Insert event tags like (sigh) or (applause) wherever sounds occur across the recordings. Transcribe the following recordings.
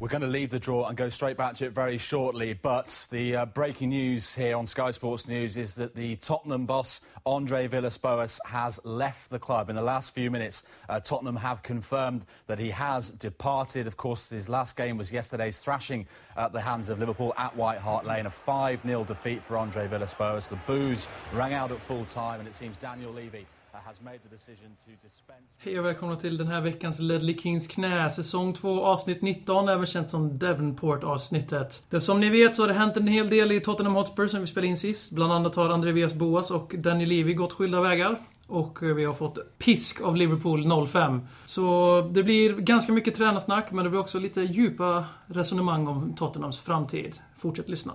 We're going to leave the draw and go straight back to it very shortly. But the uh, breaking news here on Sky Sports News is that the Tottenham boss, Andre Villas-Boas, has left the club. In the last few minutes, uh, Tottenham have confirmed that he has departed. Of course, his last game was yesterday's thrashing at the hands of Liverpool at White Hart Lane. A 5-0 defeat for Andre Villas-Boas. The boos rang out at full time, and it seems Daniel Levy Hej och välkomna till den här veckans Ledley Kings knä, säsong 2, avsnitt 19, även känt som Devonport-avsnittet. Som ni vet så har det hänt en hel del i Tottenham Hotspur sen vi spelade in sist. Bland annat har Andreas Boas och Danny Levy gått skilda vägar. Och vi har fått pisk av Liverpool 05. Så det blir ganska mycket tränarsnack, men det blir också lite djupa resonemang om Tottenhams framtid. Fortsätt lyssna.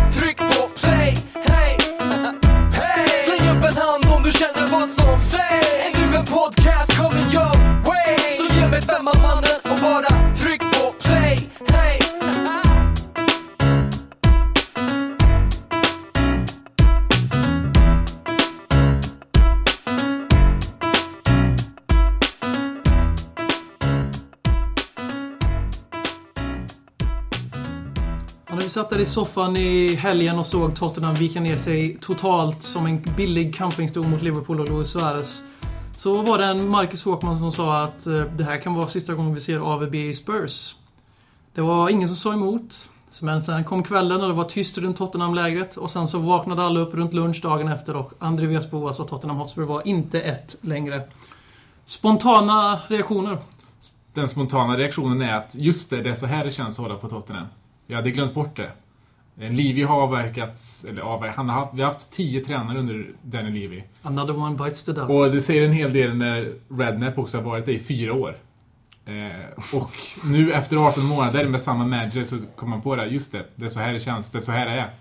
Är podcast coming your way. Så ge mig femman mannen och bara tryck på play Hey. Vi satt där i soffan i helgen och såg Tottenham vika ner sig totalt som en billig campingstol mot Liverpool och Luis Suarez. Så var det en Marcus Håkman som sa att eh, det här kan vara sista gången vi ser AVB i Spurs. Det var ingen som sa emot. Men sen kom kvällen och det var tyst runt Tottenham-lägret och sen så vaknade alla upp runt lunch dagen efter och André Boas alltså och Tottenham Hotspur var inte ett längre. Spontana reaktioner? Den spontana reaktionen är att just det, det är så här det känns att hålla på Tottenham. Jag hade glömt bort det. Livi har avverkat, eller avverkat, han har haft, vi har haft tio tränare under Danny Livi. Another one bites the dust. Och det säger en hel del när Rednap också har varit det i fyra år. Eh, och nu efter 18 månader med samma manager så kommer man på det. Just det, det är så här det känns, det är så här det är.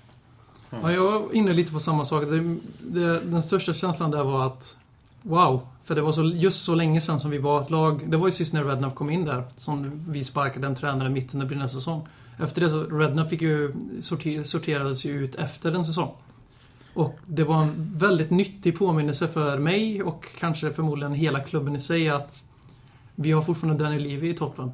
Mm. Ja, jag var inne lite på samma sak. Det, det, den största känslan där var att Wow, för det var så, just så länge sedan som vi var ett lag. Det var ju sist när Rednap kom in där som vi sparkade en tränare mitt under brinnande säsong. Efter det så, Redna fick ju sorter, sorterades ju ut efter en säsong. Och det var en väldigt nyttig påminnelse för mig och kanske förmodligen hela klubben i sig att vi har fortfarande Danny Levy i toppen.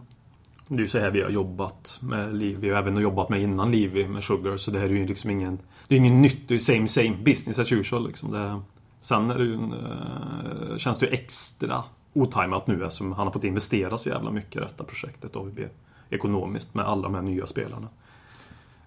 Det är ju så här vi har jobbat med Levy och även jobbat med innan Levy med Sugar. Så det här är ju liksom ingen... Det är ingen nytt, det är same same. Business as usual liksom. Det, sen är det ju en, eh, känns det ju extra otajmat nu eftersom han har fått investera så jävla mycket i detta projektet AVB ekonomiskt med alla de här nya spelarna.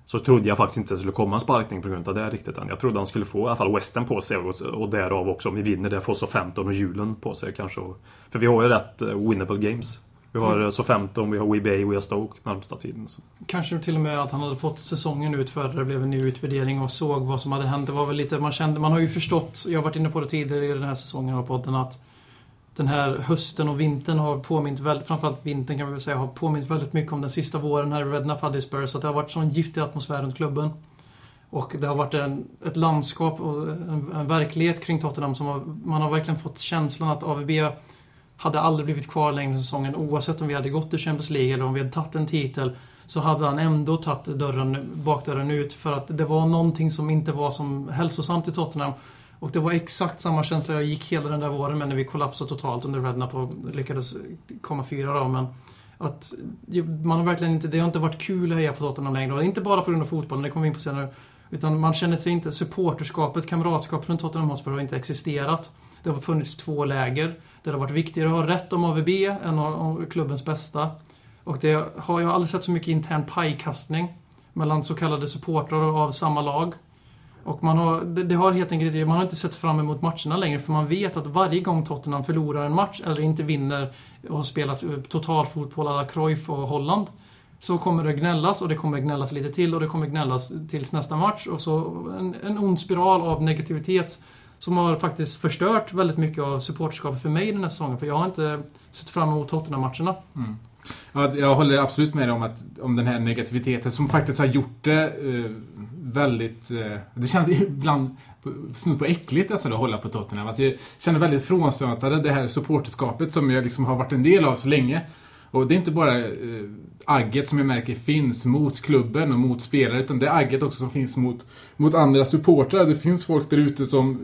Så trodde jag faktiskt inte det skulle komma en sparkning på grund av det riktigt än. Jag trodde han skulle få i alla fall Western på sig och, därav också om vi vinner det får så 15 och julen på sig kanske. För vi har ju rätt uh, winnable games. Vi har mm. så 15, vi har WeBay, vi har Stoke närmsta tiden. Så. Kanske till och med att han hade fått säsongen ut för det blev en ny utvärdering och såg vad som hade hänt. Det var väl lite, man kände, man har ju förstått, jag har varit inne på det tidigare i den här säsongen av podden, att den här hösten och vintern har påmint, väldigt, framförallt vintern kan vi väl säga, har påmint väldigt mycket om den sista våren här i Redknapp hade i Spurs. Att det har varit sån giftig atmosfär runt klubben. Och det har varit en, ett landskap och en, en verklighet kring Tottenham som har, man har verkligen fått känslan att AVB hade aldrig blivit kvar längre säsongen oavsett om vi hade gått till Champions League eller om vi hade tagit en titel. Så hade han ändå tagit dörren, bakdörren ut för att det var någonting som inte var som hälsosamt i Tottenham. Och det var exakt samma känsla jag gick hela den där våren med när vi kollapsade totalt under Rednap och lyckades komma fyra då. Men att man har verkligen inte, det har inte varit kul att heja på Tottenham längre. Och inte bara på grund av fotbollen, det kommer vi in på senare. Utan man känner sig inte, supporterskapet, kamratskapet runt Tottenham Hotspur har inte existerat. Det har funnits två läger. Där det har varit viktigare att ha rätt om AVB än om klubbens bästa. Och det har, jag har aldrig sett så mycket intern pajkastning mellan så kallade supportrar av samma lag. Och man har, det, det, har helt enkelt man har inte sett fram emot matcherna längre för man vet att varje gång Tottenham förlorar en match eller inte vinner och har spelat eh, totalfotboll alla Cruyff och Holland så kommer det gnällas och det kommer gnällas lite till och det kommer gnällas tills nästa match och så en, en ond spiral av negativitet som har faktiskt förstört väldigt mycket av supporterskapet för mig den här säsongen. För jag har inte sett fram emot Tottenham-matcherna. Mm. Ja, jag håller absolut med dig om, att, om den här negativiteten som faktiskt har gjort det eh, väldigt... Eh, det känns ibland snudd på äckligt nästan att hålla på Tottenham. Alltså jag känner väldigt frånstötande det här supporterskapet som jag liksom har varit en del av så länge. Och det är inte bara eh, agget som jag märker finns mot klubben och mot spelare utan det är agget också som finns mot, mot andra supportrar. Det finns folk där ute som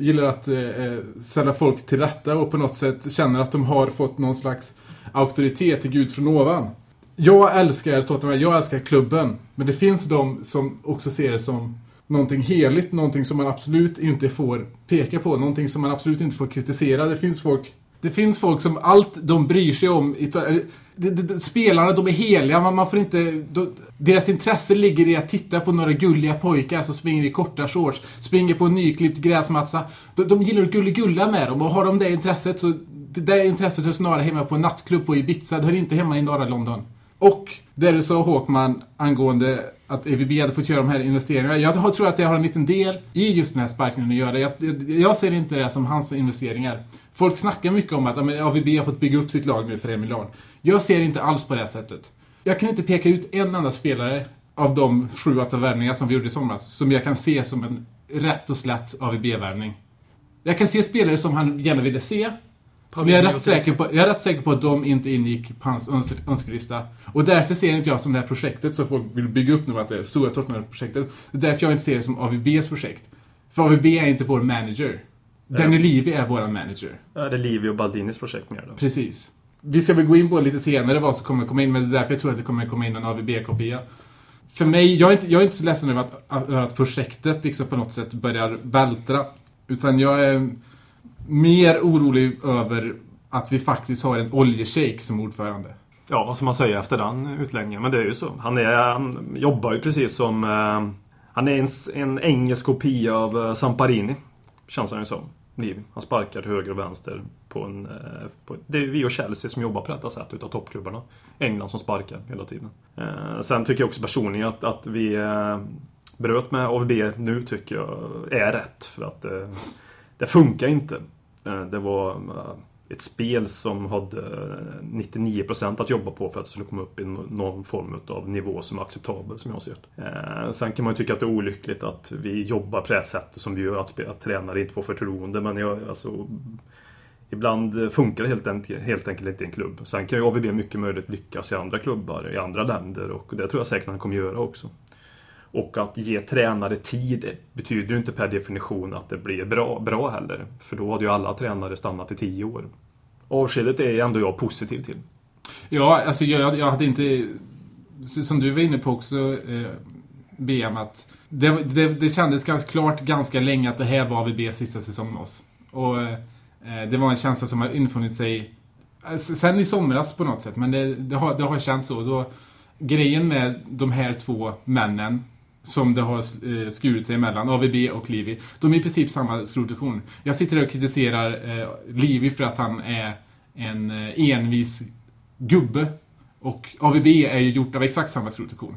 gillar att eh, eh, ställa folk till rätta och på något sätt känner att de har fått någon slags auktoritet till Gud från ovan. Jag älskar Tottenham, jag älskar klubben. Men det finns de som också ser det som någonting heligt, någonting som man absolut inte får peka på, någonting som man absolut inte får kritisera. Det finns folk det finns folk som allt de bryr sig om de, de, de, spelarna, de är heliga, men man får inte... De, deras intresse ligger i att titta på några gulliga pojkar som springer i korta shorts, springer på en nyklippt gräsmatta. De, de gillar att gulligulla med dem och har de det intresset så... Det där intresset hör snarare hemma på en nattklubb på Ibiza, det hör inte hemma i norra London. Och det du sa Håkman angående att EVB hade fått göra de här investeringarna. Jag tror att det har en liten del i just den här sparkningen att göra. Jag, jag, jag ser inte det som hans investeringar. Folk snackar mycket om att AVB har fått bygga upp sitt lag nu för en miljard. Jag ser inte alls på det här sättet. Jag kan inte peka ut en enda spelare av de sju, åtta värvningar som vi gjorde i somras som jag kan se som en rätt och slätt AVB-värvning. Jag kan se spelare som han gärna ville se. Men jag är, rätt säker på, jag är rätt säker på att de inte ingick på hans önskelista. Och därför ser inte jag som det här projektet som folk vill bygga upp nu, att det är stora Tottenham-projektet. Det är därför jag inte ser det som AVBs projekt. För AVB är inte vår manager. Danny Levy är vår manager. Ja, det är Levy och Baldinis projekt mer då. Precis. Vi ska väl gå in på lite senare vad som kommer komma in, men det är därför jag tror att det kommer komma in en AVB-kopia. För mig, jag är, inte, jag är inte så ledsen över att, att, att projektet liksom på något sätt börjar vältra. Utan jag är mer orolig över att vi faktiskt har en oljeshejk som ordförande. Ja, vad ska man säga efter den utläggningen? Men det är ju så. Han, är, han jobbar ju precis som... Eh, han är en, en engelsk kopia av eh, Samparini. Känns han ju som. Liv. Han sparkar till höger och vänster. På en, eh, på, det är vi och Chelsea som jobbar på detta sätt utav toppklubbarna. England som sparkar hela tiden. Eh, sen tycker jag också personligen att, att vi eh, bröt med AVB nu tycker jag är rätt. För att eh, det funkar inte. Eh, det var eh, ett spel som hade eh, 99% att jobba på för att det skulle komma upp i någon form av nivå som är acceptabel som jag ser det. Sen kan man ju tycka att det är olyckligt att vi jobbar på det sättet som vi gör, att, att tränare inte får förtroende. Men jag, alltså, ibland funkar det helt enkelt, helt enkelt inte i en klubb. Sen kan ju AVB mycket möjligt lyckas i andra klubbar, i andra länder och det tror jag säkert han kommer göra också. Och att ge tränare tid betyder ju inte per definition att det blir bra, bra heller. För då hade ju alla tränare stannat i tio år. Avskedet är ändå jag positiv till. Ja, alltså jag, jag hade inte... Som du var inne på också, eh, BM, att det, det, det kändes ganska klart ganska länge att det här var AVBs sista säsong med oss. Och eh, det var en känsla som har infunnit sig eh, sen i somras på något sätt, men det, det, har, det har känts så. Då, grejen med de här två männen som det har eh, skurit sig emellan, AVB och Livi. De är i princip samma skrotsektion. Jag sitter här och kritiserar eh, Livi för att han är en eh, envis gubbe. Och AVB är ju gjort av exakt samma skrotsektion.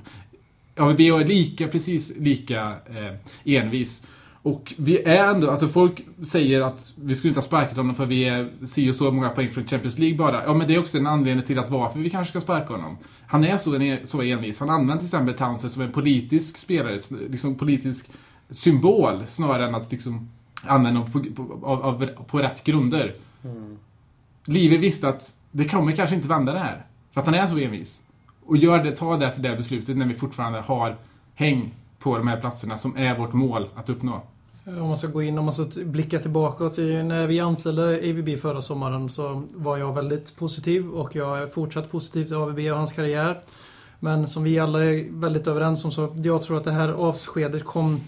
AVB är lika, precis lika eh, envis. Och vi är ändå, alltså folk säger att vi skulle inte ha sparkat honom för vi är si och så många poäng från Champions League bara. Ja men det är också en anledning till att varför vi kanske ska sparka honom. Han är så, så envis. Han använder till exempel Townsend som en politisk spelare, liksom politisk symbol snarare än att liksom använda honom på, på, av, på rätt grunder. Mm. Livet visste att det kommer kanske inte vända det här. För att han är så envis. Och gör det, ta därför det beslutet när vi fortfarande har häng på de här platserna som är vårt mål att uppnå. Om man ska gå in, om man ska blicka tillbaka till när vi anställde AVB förra sommaren så var jag väldigt positiv och jag är fortsatt positiv till AVB och hans karriär. Men som vi alla är väldigt överens om så jag tror att det här avskedet kom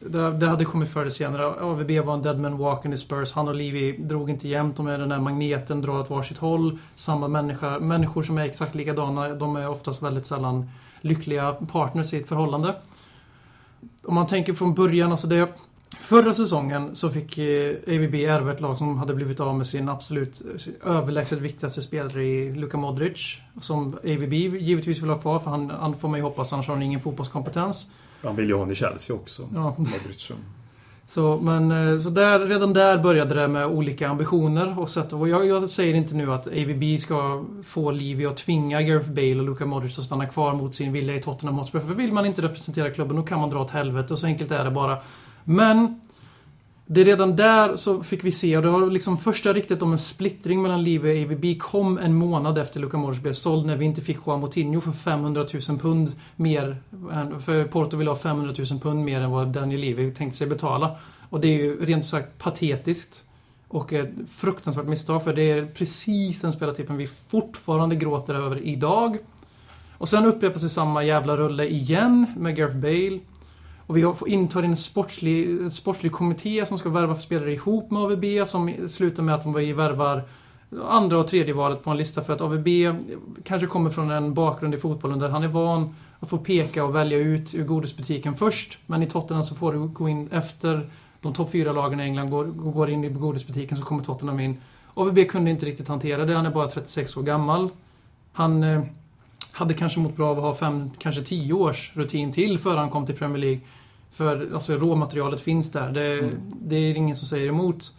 det, hade kommit förr eller senare. AVB var en deadman walking i Spurs. Han och Levy drog inte jämnt. De är den där magneten, drar åt varsitt håll. Samma människa. Människor som är exakt likadana, de är oftast väldigt sällan lyckliga partners i ett förhållande. Om man tänker från början, alltså det Förra säsongen så fick eh, AVB ärva ett lag som hade blivit av med sin absolut överlägset viktigaste spelare i Luka Modric. Som AVB givetvis vill ha kvar, för han, han får man ju hoppas, annars har han ingen fotbollskompetens. Han vill ju ha honom i Chelsea också, ja. Modric. Så, men, eh, så där, redan där började det med olika ambitioner. Och, sätt, och jag, jag säger inte nu att AVB ska få Livy att tvinga Gareth Bale och Luka Modric att stanna kvar mot sin vilja i Tottenham Hotspur. För vill man inte representera klubben, då kan man dra åt helvete. Och så enkelt är det bara. Men det är redan där så fick vi se, och det har liksom första riktigt om en splittring mellan Live och AVB kom en månad efter Luka Modric blev såld när vi inte fick Juan Moutinho för 500 000 pund mer. För Porto ville ha 500 000 pund mer än vad Daniel Levy tänkte sig betala. Och det är ju rent sagt patetiskt. Och ett fruktansvärt misstag för det är precis den spelartypen vi fortfarande gråter över idag. Och sen upprepar sig samma jävla rulle igen med Gareth Bale. Och vi har- intar en sportslig, sportslig kommitté som ska värva spelare ihop med AVB som slutar med att de vi värvar andra och tredje valet på en lista för att AVB kanske kommer från en bakgrund i fotbollen där han är van att få peka och välja ut ur godisbutiken först. Men i Tottenham så får du gå in efter de topp fyra lagen i England går, går in i godisbutiken så kommer Tottenham in. AVB kunde inte riktigt hantera det. Han är bara 36 år gammal. Han eh, hade kanske mått bra av att ha fem, kanske tio års rutin till före han kom till Premier League. För alltså, råmaterialet finns där. Det, det är ingen som säger emot.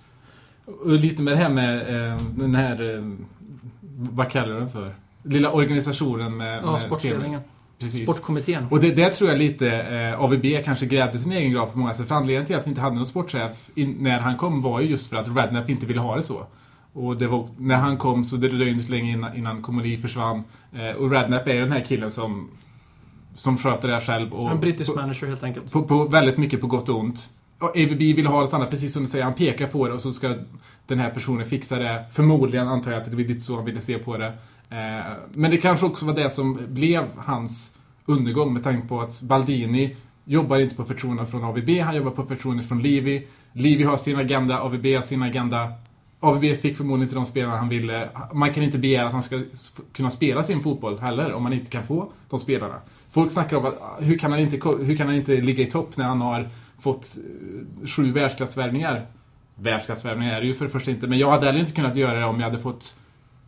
Och lite med det här med eh, den här... Eh, vad kallar du den för? Lilla organisationen med... Ja, med sportledningen. Precis. Sportkommittén. Och det, det tror jag lite eh, AVB kanske grävde sin egen grav på många sätt. För anledningen till att vi inte hade någon sportchef in, när han kom var ju just för att Redknapp inte ville ha det så. Och det var, när han kom så det dröjde inte länge innan, innan Komoli försvann. Eh, och Redknapp är den här killen som, som sköter det här själv. Och En brittisk på, manager helt enkelt. på, på väldigt mycket på gott och ont. Och AVB vill ha något annat, precis som du säger. Han pekar på det och så ska den här personen fixa det. Förmodligen antar jag att det var lite så han ville se på det. Eh, men det kanske också var det som blev hans undergång med tanke på att Baldini jobbar inte på förtroende från AVB, han jobbar på förtroende från Livi. Livi har sin agenda, AVB har sin agenda. AVB fick förmodligen inte de spelarna han ville. Man kan inte begära att han ska kunna spela sin fotboll heller om man inte kan få de spelarna. Folk snackar om att hur kan han inte, hur kan han inte ligga i topp när han har fått eh, sju världsklassvärvningar? Världsklassvärvningar är det ju för det första inte, men jag hade heller inte kunnat göra det om jag hade fått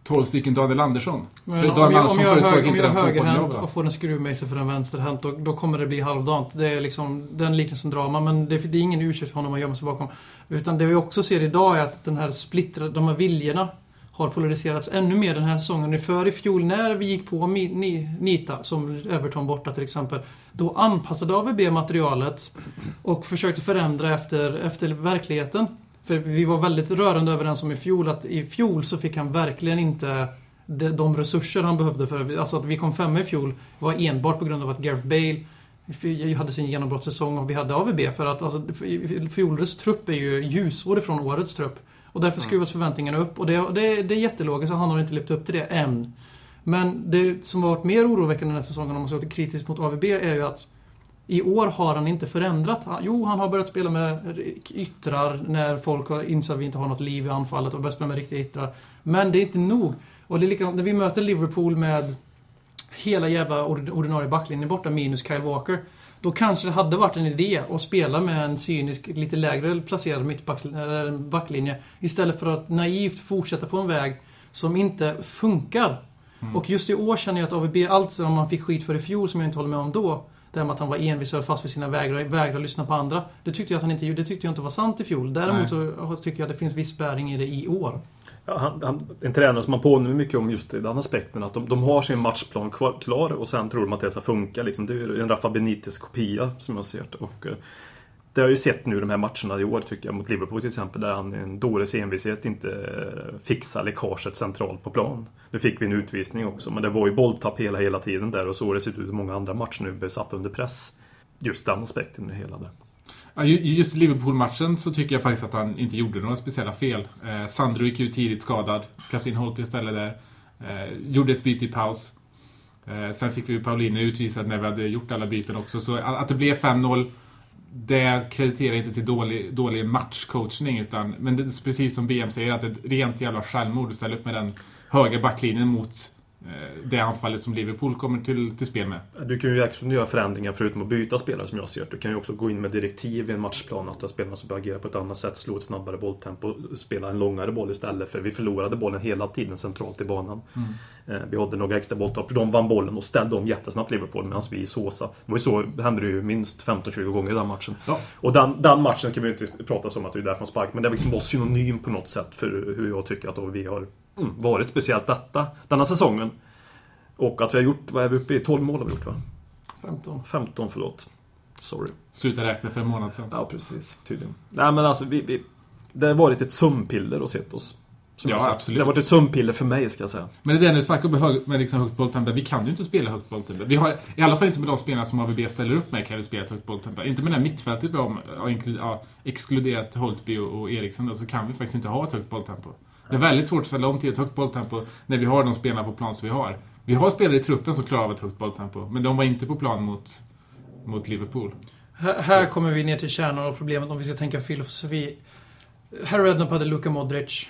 12 stycken Daniel Andersson. Men För om Daniel jag, om Andersson jag, är förespråkar hög, om jag är jag högerhänt och får en skruvmejsel för en vänsterhänt, då, då kommer det bli halvdant. Det är liksom den liknelsen drar man, men det, det är ingen ursäkt för honom att gömma sig bakom. Utan det vi också ser idag är att den här splittrade, de här viljorna har polariserats ännu mer den här säsongen. För i fjol när vi gick på Nita, som Everton borta till exempel, då anpassade AVB materialet och försökte förändra efter, efter verkligheten. För vi var väldigt rörande överens om i fjol att i fjol så fick han verkligen inte de, de resurser han behövde för alltså att vi kom femma i fjol var enbart på grund av att Gareth Bale hade sin genombrottssäsong och vi hade AVB för att alltså, fjolårets trupp är ju ljusår ifrån årets trupp. Och därför skruvas förväntningarna upp och det, det, det är jättelogiskt och han har inte levt upp till det än. Men det som har varit mer oroväckande den här säsongen om man ska vara kritisk mot AVB är ju att i år har han inte förändrat. Jo, han har börjat spela med yttrar när folk har insett att vi inte har något liv i anfallet och börjat spela med riktiga yttrar. Men det är inte nog. Och det är likadant när vi möter Liverpool med hela jävla ord- ordinarie backlinjen borta minus Kyle Walker. Då kanske det hade varit en idé att spela med en cynisk, lite lägre placerad backlinje. Istället för att naivt fortsätta på en väg som inte funkar. Och just i år känner jag att AVB, allt som man fick skit för i fjol, som jag inte håller med om då. Det här med att han var envis och fast vid sina vägar och vägrade lyssna på andra. Det tyckte jag att han inte gjorde. Det tyckte jag inte var sant i fjol. Däremot så tycker jag att det finns viss bäring i det i år. Ja, han, han, en tränare som man påminner mycket om just i den aspekten. Att de, de har sin matchplan kvar, klar och sen tror de att det ska funka. Liksom. Det är ju en Rafa Benitez-kopia, som jag ser det. Och, eh, det har jag ju sett nu de här matcherna i år tycker jag. Mot Liverpool till exempel. Där han i en dåres envishet inte eh, fixar läckaget centralt på plan. Nu fick vi en utvisning också. Men det var ju bolltapp hela, hela tiden där. Och så har det sett ut i många andra matcher nu. Besatt under press. Just den aspekten i det hela där. Just i Liverpool-matchen så tycker jag faktiskt att han inte gjorde några speciella fel. Eh, Sandro gick ju tidigt skadad. Kastade in Holtby istället där. Eh, gjorde ett byte i paus. Eh, sen fick vi Pauline utvisad när vi hade gjort alla byten också. Så att, det blev 5-0, det krediterar inte till dålig, dålig matchcoachning. Utan, men det är precis som BM säger, att det är ett rent jävla självmord att ställa upp med den höga backlinjen mot det anfallet som Liverpool kommer till, till spel med. Du kan ju också göra förändringar förutom att byta spelare som jag ser Du kan ju också gå in med direktiv i en matchplan att spelarna ska agera på ett annat sätt, slå ett snabbare bolltempo, spela en långare boll istället för vi förlorade bollen hela tiden centralt i banan. Mm. Vi hade några extra bolltapp, de vann bollen och ställde om jättesnabbt Liverpool medan vi såsa. Det var ju så, hände det ju minst 15-20 gånger i den matchen. Ja. Och den, den, matchen ska vi inte prata om att det är därför man spark, men det liksom var synonym på något sätt för hur jag tycker att vi har mm, varit speciellt detta, denna säsongen. Och att vi har gjort, vad är vi uppe i? 12 mål har vi gjort va? 15. 15, förlåt. Sorry. Sluta räkna för en månad sedan. Ja, precis. Tydligen. Nej, men alltså, vi, vi, det har varit ett sömnpiller att se oss. Ja, absolut. Det har varit ett sömnpiller för mig, ska jag säga. Men det är det när du snackar om hög, med liksom högt bolltempo. Vi kan ju inte spela högt bolltempo. Vi har, I alla fall inte med de spelarna som AVB ställer upp med kan vi spela ett högt bolltempo. Inte med det här mittfältet vi har, ja, exkluderat Holtby och, och Eriksen då, så kan vi faktiskt inte ha ett högt bolltempo. Det är väldigt svårt att ställa om till ett högt bolltempo när vi har de spelarna på plan som vi har. Vi har spelare i truppen som klarar av ett högt bolltempo, men de var inte på plan mot, mot Liverpool. Här, här kommer vi ner till kärnan av problemet om vi ska tänka filosofi. Harry Redknapp hade Luka Modric.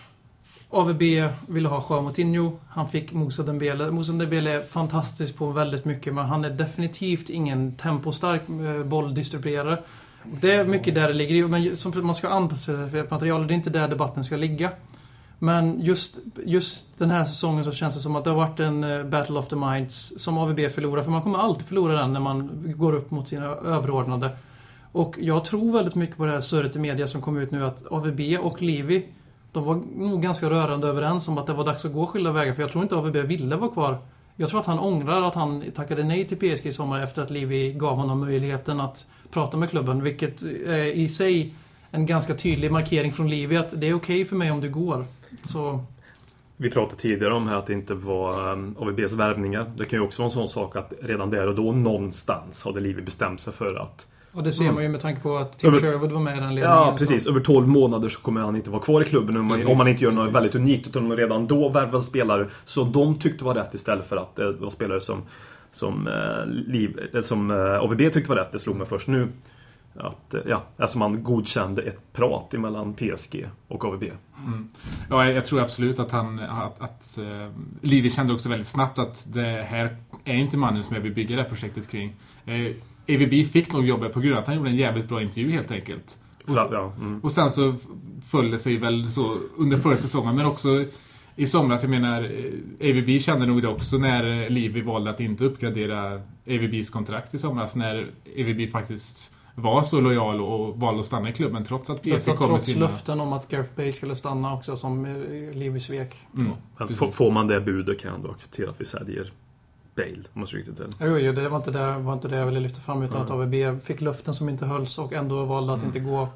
AVB ville ha Joao Moutinho. Han fick Moussa Dembele. Moussa Dembele är fantastisk på väldigt mycket, men han är definitivt ingen tempostark eh, bolldistribuerare. Det är mycket där det ligger men som man ska anpassa sig för materialet. Det är inte där debatten ska ligga. Men just, just den här säsongen så känns det som att det har varit en eh, Battle of the Minds som AVB förlorar. För man kommer alltid förlora den när man går upp mot sina överordnade. Och jag tror väldigt mycket på det här surret i media som kom ut nu att AVB och Levi de var nog ganska rörande överens om att det var dags att gå skilda vägar. För jag tror inte AVB ville vara kvar. Jag tror att han ångrar att han tackade nej till PSG i sommar efter att Livi gav honom möjligheten att prata med klubben. Vilket är i sig en ganska tydlig markering från Livi att det är okej okay för mig om du går. Så... Vi pratade tidigare om här att det inte var um, AVBs värvningar. Det kan ju också vara en sån sak att redan där och då någonstans hade Livi bestämt sig för att och det ser man ju med tanke på att Tim Över, Sherwood var med i den ledningen. Ja, precis. Så. Över 12 månader så kommer han inte vara kvar i klubben om man, om man inte gör något väldigt unikt. Utan redan då värvade spelare som de tyckte var rätt istället för att det var spelare som, som, eh, liv, eh, som eh, AVB tyckte var rätt. Det slog mig först nu. Att, ja, alltså man godkände ett prat mellan PSG och AVB. Mm. Ja, jag tror absolut att han... Att, att uh, Livi kände också väldigt snabbt att det här är inte mannen som jag vill bygga det här projektet kring. Uh, AVB fick nog jobbet på grund av att han gjorde en jävligt bra intervju helt enkelt. Och, ja, mm. och sen så föll det sig väl så under förra säsongen men också i somras, jag menar eh, AVB kände nog det också när Livi valde att inte uppgradera AVBs kontrakt i somras när AVB faktiskt var så lojal och valde att stanna i klubben trots att PSG kom Trots sina... löften om att Gareth Bale skulle stanna också som eh, Livi svek. Mm, får man det budet kan jag ändå acceptera att vi säljer Bale, om man ska riktigt till. Jo, jo, det var inte det, var inte det jag ville lyfta fram utan mm. att AVB fick luften som inte hölls och ändå valde att mm. inte gå.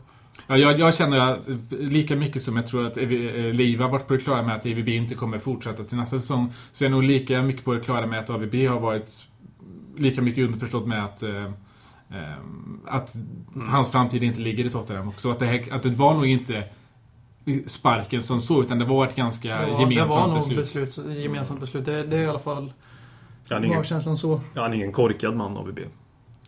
Ja, jag, jag, känner att lika mycket som jag tror att eh, Liv har varit på det klara med att AVB inte kommer fortsätta till nästa säsong så är jag nog lika mycket på det klara med att AVB har varit lika mycket underförstått med att eh, eh att mm. hans framtid inte ligger i Tottenham. Så att det, här, att det var nog inte sparken som så, utan det var ett ganska var, gemensamt beslut. Det var nog beslut. beslut gemensamt beslut. Det, det är i alla fall han är ingen, känslan så. Han är ingen korkad man AVB.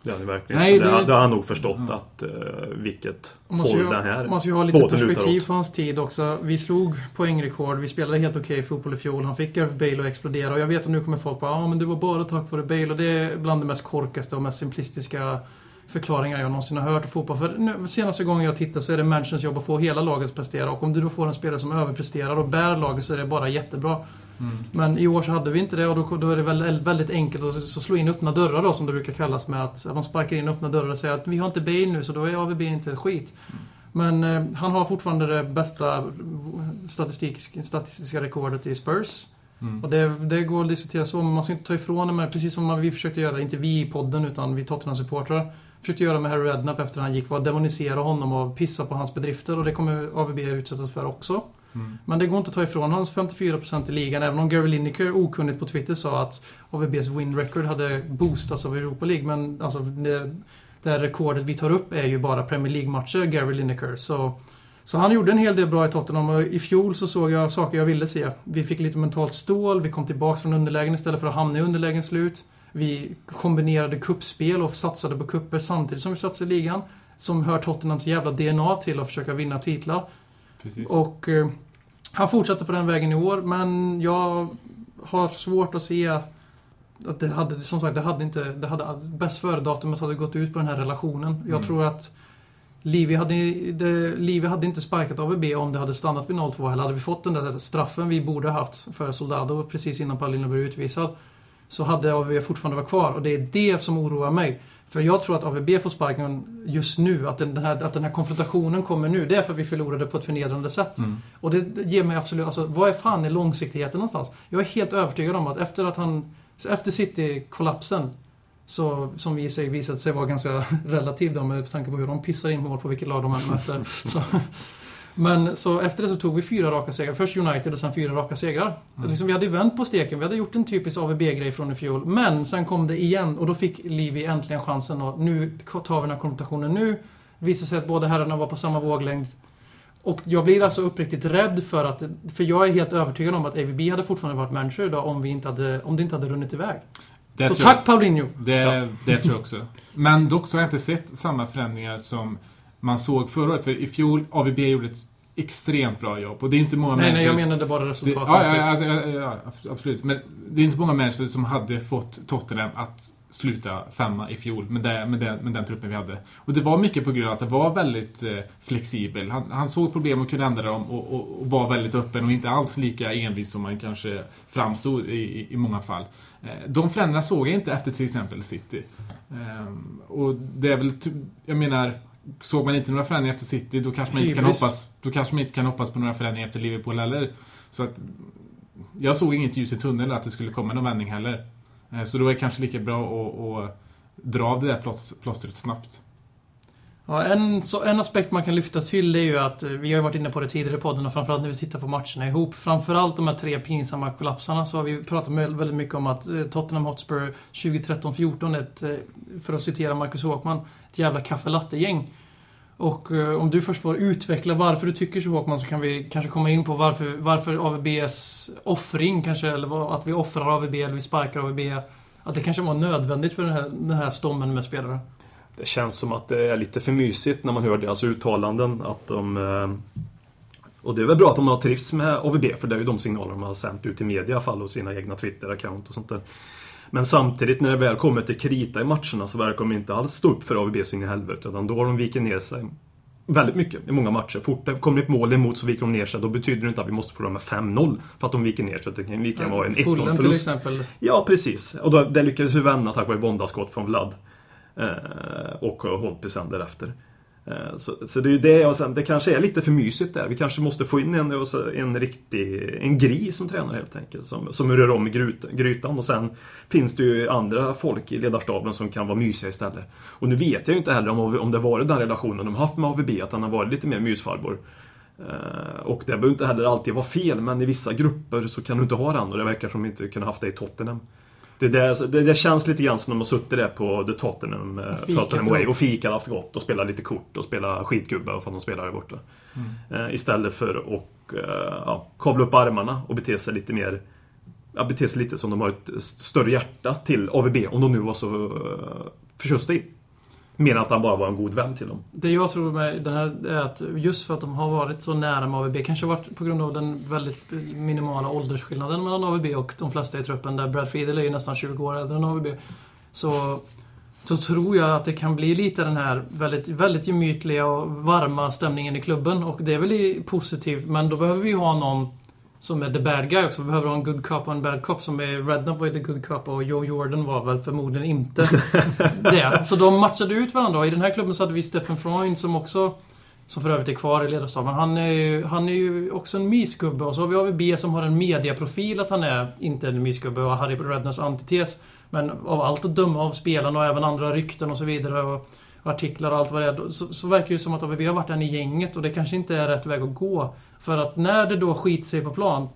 Det är han verkligen. Nej, så det, det, har han nog förstått mm. att uh, vilket håll den här Man ska ju ha lite perspektiv på hans tid också. Vi slog poängrekord, vi spelade helt okej okay fotboll i fjol. Han fick Gareth Bale att explodera och jag vet att nu kommer folk bara ja ah, men det var bara tack vare Bale och det är bland det mest korkaste och mest simplistiska förklaringar jag någonsin har hört i fotboll. För nu, senaste gången jag tittar så är det managers jobb att få hela laget att prestera och om du då får en spelare som överpresterar och bär laget så är det bara jättebra. Mm. Men i år så hade vi inte det och då, då är det väldigt, väldigt enkelt att så slå in öppna dörrar då som det brukar kallas med att de sparkar in öppna dörrar och säger att vi har inte Bale nu så då är AVB inte skit. Mm. Men eh, han har fortfarande det bästa statistik, statistiska rekordet i Spurs. Mm. Och det, det, går att diskutera så, men man ska inte ta ifrån det. Men precis som vi försökte göra, inte vi i podden utan vi Tottenham-supportrar försökte göra med Harry Redknapp efter han gick var att demonisera honom och pissa på hans bedrifter och det kommer AVB utsättas för också. Mm. Men det går inte att ta ifrån hans 54% i ligan, även om Gary Lineker okunnigt på Twitter sa att AVBs win record hade boostats av Europa League. Men alltså, det, det här rekordet vi tar upp är ju bara Premier League-matcher, Gary Lineker. Så, så han gjorde en hel del bra i Tottenham och i fjol så såg jag saker jag ville se. Vi fick lite mentalt stål, vi kom tillbaka från underlägen istället för att hamna i underlägen slut. Vi kombinerade kuppspel och satsade på kupper samtidigt som vi satsade i ligan. Som hör Tottenhams jävla DNA till att försöka vinna titlar. Precis. Och eh, han fortsatte på den vägen i år, men jag har svårt att se att det hade, som sagt, det hade inte, det hade, bäst före-datumet hade gått ut på den här relationen. Jag Mm. tror att Livi hade, det, Livi hade inte sparkat AVB om det hade stannat vid 0-2 eller hade vi fått den där straffen vi borde ha haft för Soldado precis innan Paulino blev utvisad. Så hade AVB fortfarande varit kvar och det är det som oroar mig. För jag tror att AVB får sparken just nu, att den, här, att den här konfrontationen kommer nu. Det är för att vi förlorade på ett förnedrande sätt. Mm. Och det ger mig absolut, alltså vad är fan i långsiktigheten någonstans? Jag är helt övertygad om att efter att han, efter City-kollapsen, så, som vi sig visat sig vara ganska (laughs) relativ då med tanke på hur de pissar in mål på vilket lag de än möter. så, men så efter det så tog vi fyra raka segrar. Först United och sen fyra raka segrar. Liksom, vi hade ju vänt på steken. Vi hade gjort en typisk AVB-grej från i fjol. Men sen kom det igen och då fick Livi äntligen chansen och nu tar vi den här konfrontationen nu. Det visade sig att båda herrarna var på samma våglängd. Och jag blir alltså uppriktigt rädd för att... För jag är helt övertygad om att AVB hade fortfarande varit manager idag om, vi inte hade, om det inte hade runnit iväg. Det så tror jag- tack Paulinho! Det, det tror jag också. Men dock så har jag inte sett samma förändringar som man såg förra året. För i fjol, AVB gjorde ett extremt bra jobb. Och det är inte många Nej, nej, jag menade bara det, resultat. ja, alltså, ja, ja, absolut. Men det är inte många managers som hade fått Tottenham att sluta femma i fjol med, det, med, det, med den truppen vi hade. Och det var mycket på grund av att det var väldigt eh, flexibel. Han, han såg problem och kunde ändra dem och, och, och var väldigt öppen och inte alls lika envis som man kanske framstod i, i, många fall. Eh, de förändringarna såg jag inte efter till exempel City. Ehm, och det är väl, jag menar, såg man inte några förändringar efter City då kanske man inte kan hoppas, då kanske man inte kan hoppas på några förändringar efter Liverpool heller. Så att jag såg inget ljus i tunneln att det skulle komma någon vändning heller. Eh, Så då är det kanske lika bra att, att dra av det där plås- plåstret snabbt. Ja, en, så en aspekt man kan lyfta till det är ju att, eh, vi har ju varit inne på det tidigare i podden och framförallt när vi tittar på matcherna ihop. Framförallt de här tre pinsamma kollapsarna så har vi pratat väldigt mycket om att eh, Tottenham Hotspur 2013-14 är ett, eh, för att citera Marcus Håkman, ett jävla kaffelatte-gäng. Och om du först får utveckla varför du tycker så Håkman så kan vi kanske komma in på varför, varför AVBs offring kanske, eller att vi offrar AVB eller vi sparkar AVB. Att det kanske var nödvändigt för den här, den här stommen med spelare. Det känns som att det är lite för mysigt när man hör deras uttalanden. Att de... eh, Och det är väl bra att de har trivs med AVB, för det är ju de signaler de har sänt ut i media i alla fall och sina egna Twitter-account och sånt där. Men samtidigt när det väl kommer till krita i matcherna så verkar de inte alls stå upp för AVB så in i helvete. Utan då har de vikit ner sig väldigt mycket i många matcher. Fort det kommer ett mål emot så viker de ner sig. Då betyder det inte att vi måste förlora med 5-0 för att de viker ner sig. Det kan lika gärna vara en Fulham 1-0 till exempel. Ja, precis. Och då, det lyckades vi vända tack vare våndaskott från Vlad. Eh, och har hållit sen därefter. Eh, så, så det är ju det och sen, det kanske är lite för mysigt där. Vi kanske måste få in en, en riktig, en gris som tränare helt enkelt. Som, som rör om i grytan och sen finns det ju andra folk i ledarstaben som kan vara mysiga istället. Och nu vet jag ju inte heller om, om det varit den relationen de haft med AVB, att han har varit lite mer mysfarbror. Eh, och det behöver inte heller alltid vara fel, men i vissa grupper så kan du inte ha den och det verkar som att de inte kunde haft det i Tottenham. Det, där, det, det känns lite grann som de har suttit där på The Tottenham, eh, Tottenham Way och fikat haft gott och spelat lite kort och spelat skitgubbar för att de spelar där borta. Eh, istället för att eh, ja, kavla upp armarna och bete sig lite mer ja, bete sig lite som de har ett st- större hjärta till AVB, om de nu var så uh, förtjusta i. Mer än att han bara var en god vän till dem. Det jag tror med den här är att just för att de har varit så nära med AVB, kanske varit på grund av den väldigt minimala åldersskillnaden mellan AVB och de flesta i truppen, där Brad Friedel är ju nästan 20 år äldre än AVB. Så, så tror jag att det kan bli lite den här väldigt, väldigt gemytliga och varma stämningen i klubben. Och det är väl positivt, men då behöver vi ha någon som är the bad guy också. Vi behöver ha en good cop och en bad cop. Som är Redknapp var ju the good cop och Joe Jordan var väl förmodligen inte (laughs) det. Så de matchade ut varandra. Och I den här klubben så hade vi Stephen Freund som också som för övrigt är kvar i ledarstaben. Han är, ju, han är ju också en mysgubbe. Och så har vi AVB som har en mediaprofil att han är inte en mysgubbe och Harry Redknapps antites. Men av allt att döma av spelarna och även andra rykten och så vidare och artiklar och allt vad det är. Så, så verkar det ju som att AVB har varit en i gänget och det kanske inte är rätt väg att gå. För att när det då skiter sig på plan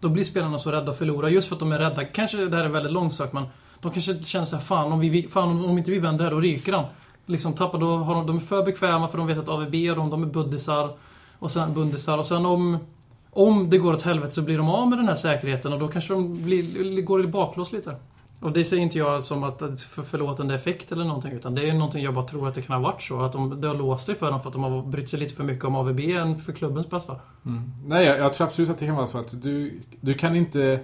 då blir spelarna så rädda att förlora just för att de är rädda. Kanske det här är väldigt långsökt men de kanske känner så här, fan om, vi, fan om, om inte vi vänder här då ryker han. Liksom tappar, då har de, de är för bekväma för de vet att AVB och de, de är buddisar. Och sen bundisar och sen om om det går åt helvete så blir de av med den här säkerheten och då kanske de blir, går i baklås lite. Och det säger inte jag som att för förlåtande effekt eller någonting utan det är någonting jag bara tror att det kan ha varit så. Att de, det har låst sig för dem för att de har brytt sig lite för mycket om AVB än för klubbens bästa. Mm. Nej, jag, jag tror absolut att det kan vara så att du, du kan inte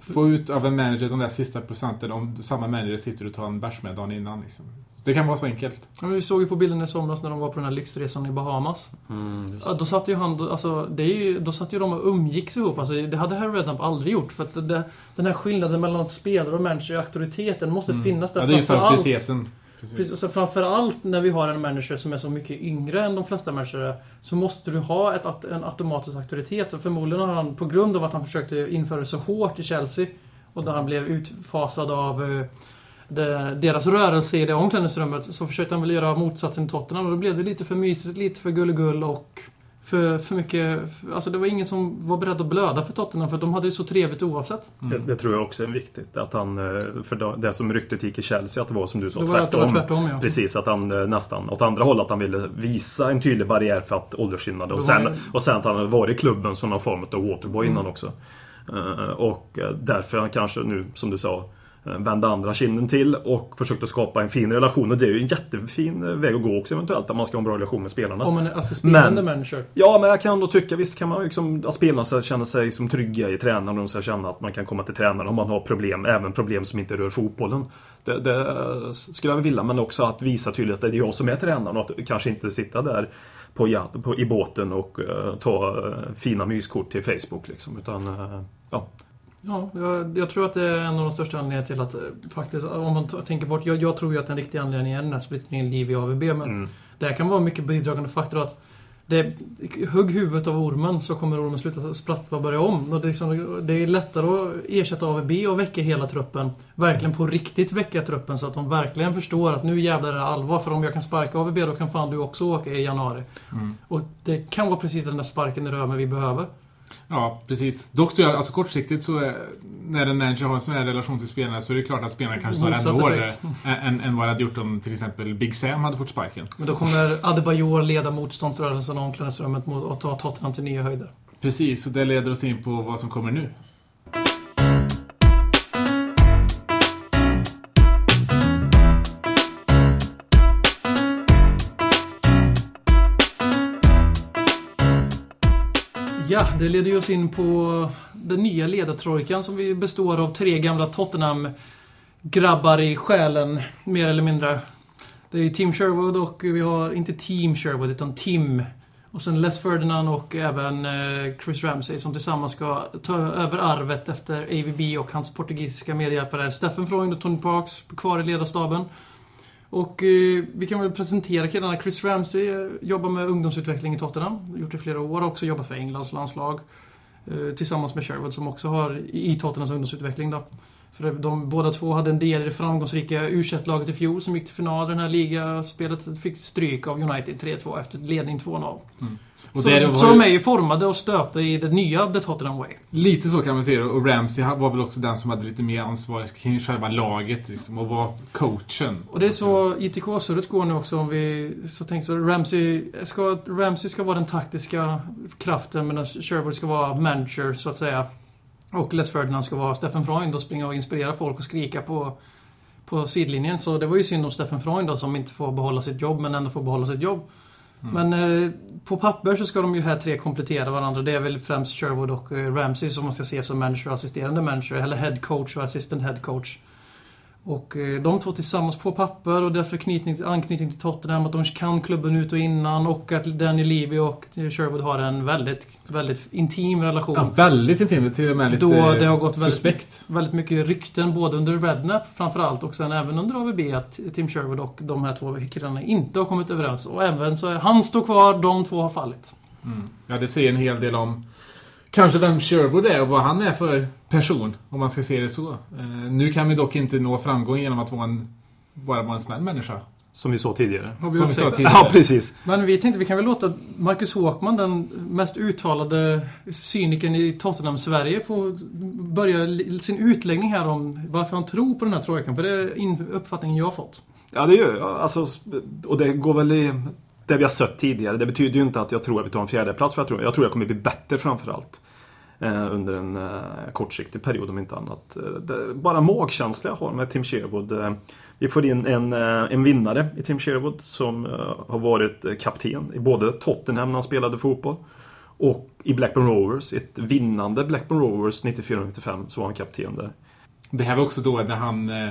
få ut av en manager de där sista procenten om samma manager sitter och tar en bärs med dagen innan. Liksom. Det kan vara så enkelt. Ja, men vi såg ju på bilden i somras när de var på den här lyxresan i Bahamas. Mm, just. Ja, då satt ju han, alltså, det är ju, då satt ju de och umgicks ihop. Alltså, det hade Harry Redknapp aldrig gjort. För att det, den här skillnaden mellan spelare och manager, auktoriteten, måste finnas där. Mm. Ja, det är just framför allt. auktoriteten. Precis. Precis, alltså framförallt när vi har en manager som är så mycket yngre än de flesta är, så måste du ha ett, en automatisk auktoritet. Och förmodligen har han, på grund av att han försökte införa det så hårt i Chelsea och där han blev utfasad av eh, det, deras rörelse i det omklädningsrummet så försökte han väl göra motsatsen i Tottenham och då blev det lite för mysigt, lite för gulligull och för, för mycket... Alltså det var ingen som var beredd att blöda för Tottenham för de hade det så trevligt oavsett. Det, det tror jag också är viktigt. Att han, eh, för det som ryktet gick i Chelsea, att det var som du sa, Det var att det tvärtom. var tvärtom ja. Precis, att han eh, nästan åt andra hållet att han ville visa en tydlig barriär för att åldersskillnad. Och sen, ju- och sen att han hade varit i klubben som någon form av waterboy Mm. innan också. Eh, Och därför han kanske nu, som du sa, eh, vände andra kinden till och försökte skapa en fin relation. Och det är ju en jättefin eh, väg att gå också eventuellt, att man ska ha en bra relation med spelarna. Om en assisterande Men- manager. Ja, men jag kan då tycka, visst kan man liksom, att spelarna ska känna sig som trygga i tränaren och de ska känna att man kan komma till tränaren om man har problem, även problem som inte rör fotbollen. Det, det eh, skulle jag vilja, men också att visa tydligt att det är jag som är tränaren och att kanske inte sitta där på, på, i båten och eh, ta eh, fina myskort till Facebook liksom, utan eh, ja. Ja, jag, jag tror att det är en av de största anledningarna till att eh, faktiskt, om man tänker bort, jag, jag tror ju att den riktiga anledningen är den här splittringen liv i AVB, men Mm. det här kan vara mycket bidragande faktor att det, hugg huvudet av ormen så kommer ormen sluta sprattla och börja om. Och det, är liksom, det är lättare att ersätta AVB och väcka hela truppen. Verkligen på riktigt väcka truppen så att de verkligen förstår att nu jävlar är det allvar. För om jag kan sparka AVB då kan fan du också åka i januari. Mm. Och det kan vara precis den där sparken i röven vi behöver. Ja, precis. Dock tror jag, alltså kortsiktigt så är, när en manager har en sån här relation till spelarna så är det klart att spelarna kanske tar ännu hårdare än, än vad det hade gjort om till exempel Big Sam hade fått sparken. Men då kommer Adebayor leda motståndsrörelsen och omklädningsrummet mot och ta Tottenham till nya höjder. Precis, och det leder oss in på vad som kommer nu. Ja, det leder ju oss in på den nya ledartrojkan som vi består av tre gamla Tottenham-grabbar i själen, mer eller mindre. Det är Tim Sherwood och vi har, inte Team Sherwood, utan Tim. Och sen Les Ferdinand och även eh, Chris Ramsey som tillsammans ska ta över arvet efter AVB och hans portugisiska medhjälpare Steffen Freund och Tony Parks kvar i ledarstaben. Och eh, vi kan väl presentera killarna. Chris Ramsey eh, jobbar med ungdomsutveckling i Tottenham. Gjort det i flera år. Också jobbat för Englands landslag. Eh, tillsammans med Sherwood som också har i i Tottenhams ungdomsutveckling då. För de båda två hade en del i det framgångsrika u laget i fjol som gick till final i det här ligaspelet. Fick stryk av United 3-2 efter ledning 2-0. Och Så, så de är ju formade och stöpta i det nya The Tottenham Way. Lite så kan man se det. Och Ramsey var väl också den som hade lite mer ansvar kring själva laget liksom, och var coachen. Och det är så ITK-surret går nu också om vi så tänker så Ramsey ska, Ramsey ska vara den taktiska kraften medan Sherwood ska vara manager så att säga. Och Les Ferdinand ska vara Stephen Freund och springa och inspirera folk och skrika på, på sidlinjen. Så det var ju synd om Stephen Freund då, som inte får behålla sitt jobb men ändå får behålla sitt jobb. Men eh, på papper så ska de ju här tre komplettera varandra. Det är väl främst Sherwood och eh, Ramsey som man ska se som manager och assisterande manager. Eller head coach och assistant head coach. Och eh, de två tillsammans på papper och deras förknytning, anknytning till Tottenham, att de kan klubben ut och innan och att Danny Levy och Sherwood har en väldigt, väldigt intim relation. Ja, väldigt intimt. Till och med lite Då det har gått väldigt- suspekt. Väldigt mycket rykten både under Rednap framförallt och sen även under AVB att Tim Sherwood och de här två killarna inte har kommit överens. Och även så han står kvar, de två har fallit. Ja, det säger en hel del om kanske vem Sherwood är och vad han är för person, om man ska se det så. Eh, nu kan vi dock inte nå framgång genom att vara en, bara vara en snäll människa. Som vi såg tidigare. Vi Som vi upptäckt. tidigare. Ja, precis. Men vi tänkte vi kan väl låta Marcus Håkman, den mest uttalade cynikern i Tottenham-Sverige, få börja sin utläggning här om varför han tror på den här trojkan. För det är in- uppfattningen jag har fått. Ja, det gör jag. Alltså, och det går väl i det vi har sett tidigare. Det betyder ju inte att jag tror att vi tar en fjärde plats för jag tror, jag tror jag kommer bli bättre framförallt. Eh, under en eh, kortsiktig period om inte annat. Eh, det, bara magkänsla jag har med Tim Sherwood. Eh, vi får in en, eh, en vinnare i Tim Sherwood som eh, har varit eh, kapten i både Tottenham när han spelade fotboll Och i Blackburn Rovers, ett vinnande Blackburn Rovers 94-95, så var han kapten där. Det här var också då när han eh,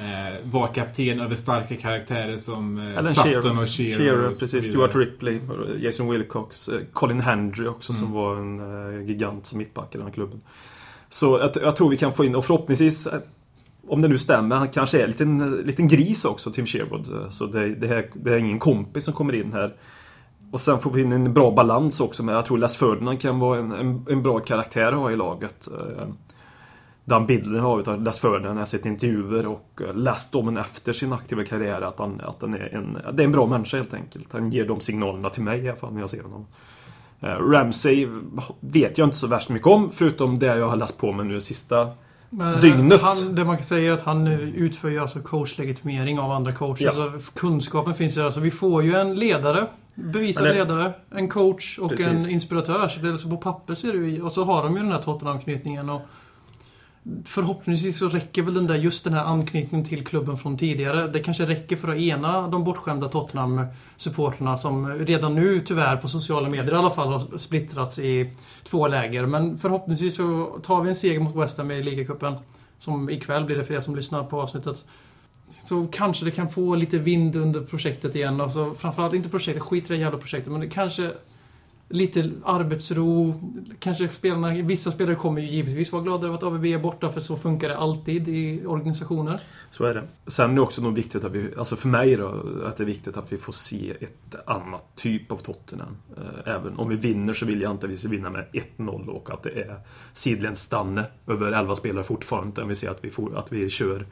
eh, eh var kapten över starka karaktärer som eh, Alan Sutton och Shearer. Shearer och precis. Stuart Ripley, Jason Wilcox, eh, Colin Hendry också som Mm. var en eh, gigant som mittback i den här klubben. Så jag, jag tror vi kan få in, och förhoppningsvis, eh, om det nu stämmer, han kanske är en liten, liten gris också, Tim Sherwood. Eh, Så det, det, här, det är ingen kompis som kommer in här. Och sen får vi in en bra balans också med, jag tror Les Ferdinand kan vara en, en, en bra karaktär att ha i laget. Eh, Dan Bidler har utav Les Ferdinand, jag har sett intervjuer och eh, läst om en efter sin aktiva karriär att han, att han är en, det är en bra människa helt enkelt. Han ger de signalerna till mig i alla fall när jag ser honom. Eh, Ramsey vet jag inte så värst mycket om förutom det jag har läst på mig nu sista Men, Dygnet. Han, det man kan säga är att han utför ju alltså coachlegitimering av andra coacher. Ja. Alltså, kunskapen finns där. Alltså, vi får ju en ledare. Bevisad det- ledare. En coach och Precis. en inspiratör. Så det är alltså på papper ser ju Och så har de ju den här Tottenham-anknytningen. Och förhoppningsvis så räcker väl den där, just den här anknytningen till klubben från tidigare. Det kanske räcker för att ena de bortskämda Tottenham-supporterna som redan nu tyvärr på sociala medier i alla fall har splittrats i två läger. Men förhoppningsvis så tar vi en seger mot West Ham i ligacupen. Som ikväll blir det för er som lyssnar på avsnittet. Så kanske det kan få lite vind under projektet igen. Alltså, framförallt inte projektet, skit i det jävla projektet. Men det kanske lite arbetsro. Kanske spelarna, vissa spelare kommer ju givetvis vara glada över att AVB är borta för så funkar det alltid i organisationer. Så är det. Sen är det också nog viktigt att vi, alltså för mig då, att det är viktigt att vi får se ett annat typ av Tottenham. Eh, även om vi vinner så vill jag inte att vi ska vinna med 1-0 och att det är sidled Stanne över 11 spelare fortfarande. Utan vi ser att vi, får, att vi kör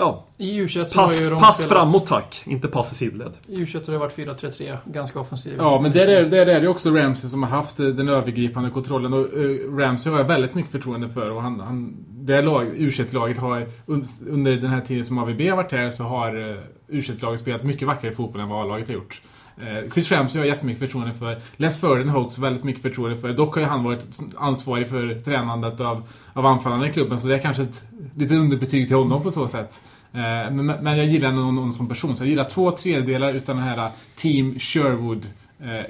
Ja, I U21 så har pass, ju de pass spelat- framåt tack, inte pass i sidled. I U21 har det varit 4-3-3, ganska offensivt. Ja, men där är, där är det också Ramsey som har haft eh, den övergripande kontrollen. Och uh, Ramsey har jag väldigt mycket förtroende för. Och han, han, det lag, U21-laget har un- under den här tiden som AVB har varit här så har uh, U21-laget spelat mycket vackrare fotboll än vad A-laget har gjort. Eh, Chris Ramsey har jag jättemycket förtroende för. Les Ferdinand har också väldigt mycket förtroende för. Dock har ju han varit ansvarig för tränandet av, av anfallarna i klubben, så det är kanske ett lite underbetyg till honom på så sätt. Eh, men, men jag gillar någon, någon som person, så jag gillar två tredjedelar utan den här eh, Team Sherwood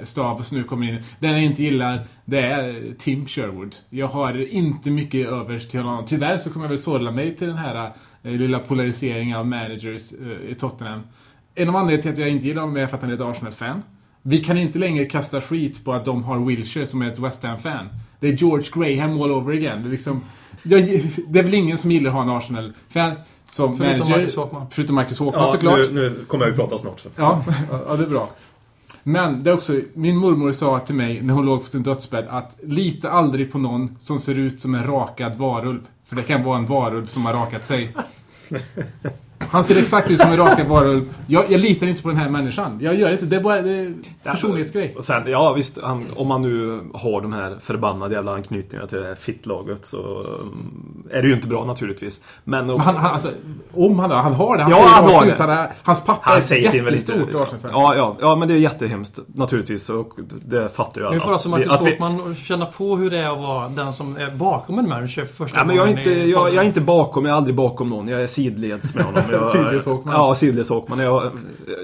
stab som nu kommer in. Den jag inte gillar, det är Tim Sherwood. Jag har inte mycket över till honom. Tyvärr så kommer jag väl sålla mig till den här eh, lilla polariseringen av managers eh, i Tottenham. En av anledningarna till att jag inte gillar honom är för att han är ett Arsenal-fan. Vi kan inte längre kasta skit på att de har Wilshire som är ett West Ham-fan. Det är George Graham all over again. Det är, liksom, jag, det är väl ingen som gillar att ha en Arsenal-fan som Förutom manager. Marcus Håkman. Förutom Marcus Håkman såklart. nu, nu kommer jag ju prata snart. Så. Ja, ja, det är bra. Men det är också, min mormor sa till mig när hon låg på sin dödsbädd att lita aldrig på någon som ser ut som en rakad varulv. För det kan vara en varulv som har rakat sig. (laughs) Han ser exakt ut som en rakad varulv. Jag, jag litar inte på den här människan. Jag gör inte. Det är bara det är en personlighetsgrej. Och sen, ja visst, han, om man nu har de här förbannade jävla anknytningarna till det här fittlaget så um, är det ju inte bra naturligtvis. Men, Men han, han, alltså, om han, han har det. Han Ja, säger han har det. Han är, hans pappa han är jättestort Arsenal-fan. Ja, ja, ja, men det är jättehemskt naturligtvis och det fattar jag. Nu får alltså Marcus att vi- Håkman känna på hur det är att vara den som är bakom en manager för första Ja, men jag, är inte, jag, jag är inte bakom, jag är aldrig bakom någon. Jag är sidleds med honom. Jag, Sidleds Håkman. Ja, sidleds Håkman. Jag,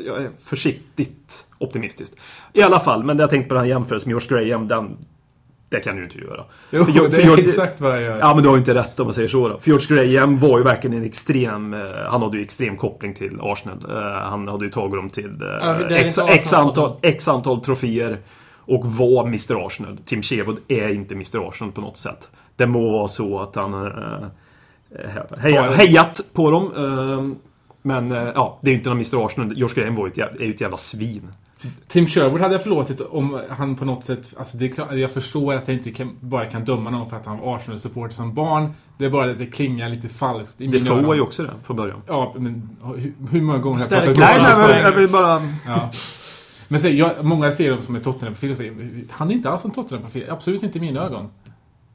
jag är försiktigt optimistisk. I alla fall, men jag tänkte på den här jämförelsen med George Graham, den, det kan du inte göra. Jo, För det för är jag- exakt vad jag gör. Ja, men du har ju inte rätt om man säger så då. För George Graham var ju verkligen en extrem... eh, Han hade ju extrem koppling till Arsenal. Eh, Han hade ju tagit dem till eh, Ja, x, x, antal, x antal troféer. Och var Mr Arsenal. Tim Sherwood är inte Mr Arsenal på något sätt. Det må vara så att han heja, hejat på dem. eh, Men eh, ja, det är ju inte någon Mr Arsenal. George Graham var ju ett, jävla- är ju ett jävla svin. Tim Sherwood hade jag förlåtit om han på något sätt... Alltså det är klart, jag förstår att jag inte kan, bara kan döma någon för att han var Arsenal-supporter som barn. Det är bara att det klingar lite falskt i Det mina får öron. ju också det från början. Ja, men hur, hur många gånger har jag pratat Nej, om nej, jag vill bara... Ja. Men så, jag, många ser dem som en Tottenham-profil och säger han är inte alls en Tottenham-profil. Absolut inte i mina ögon.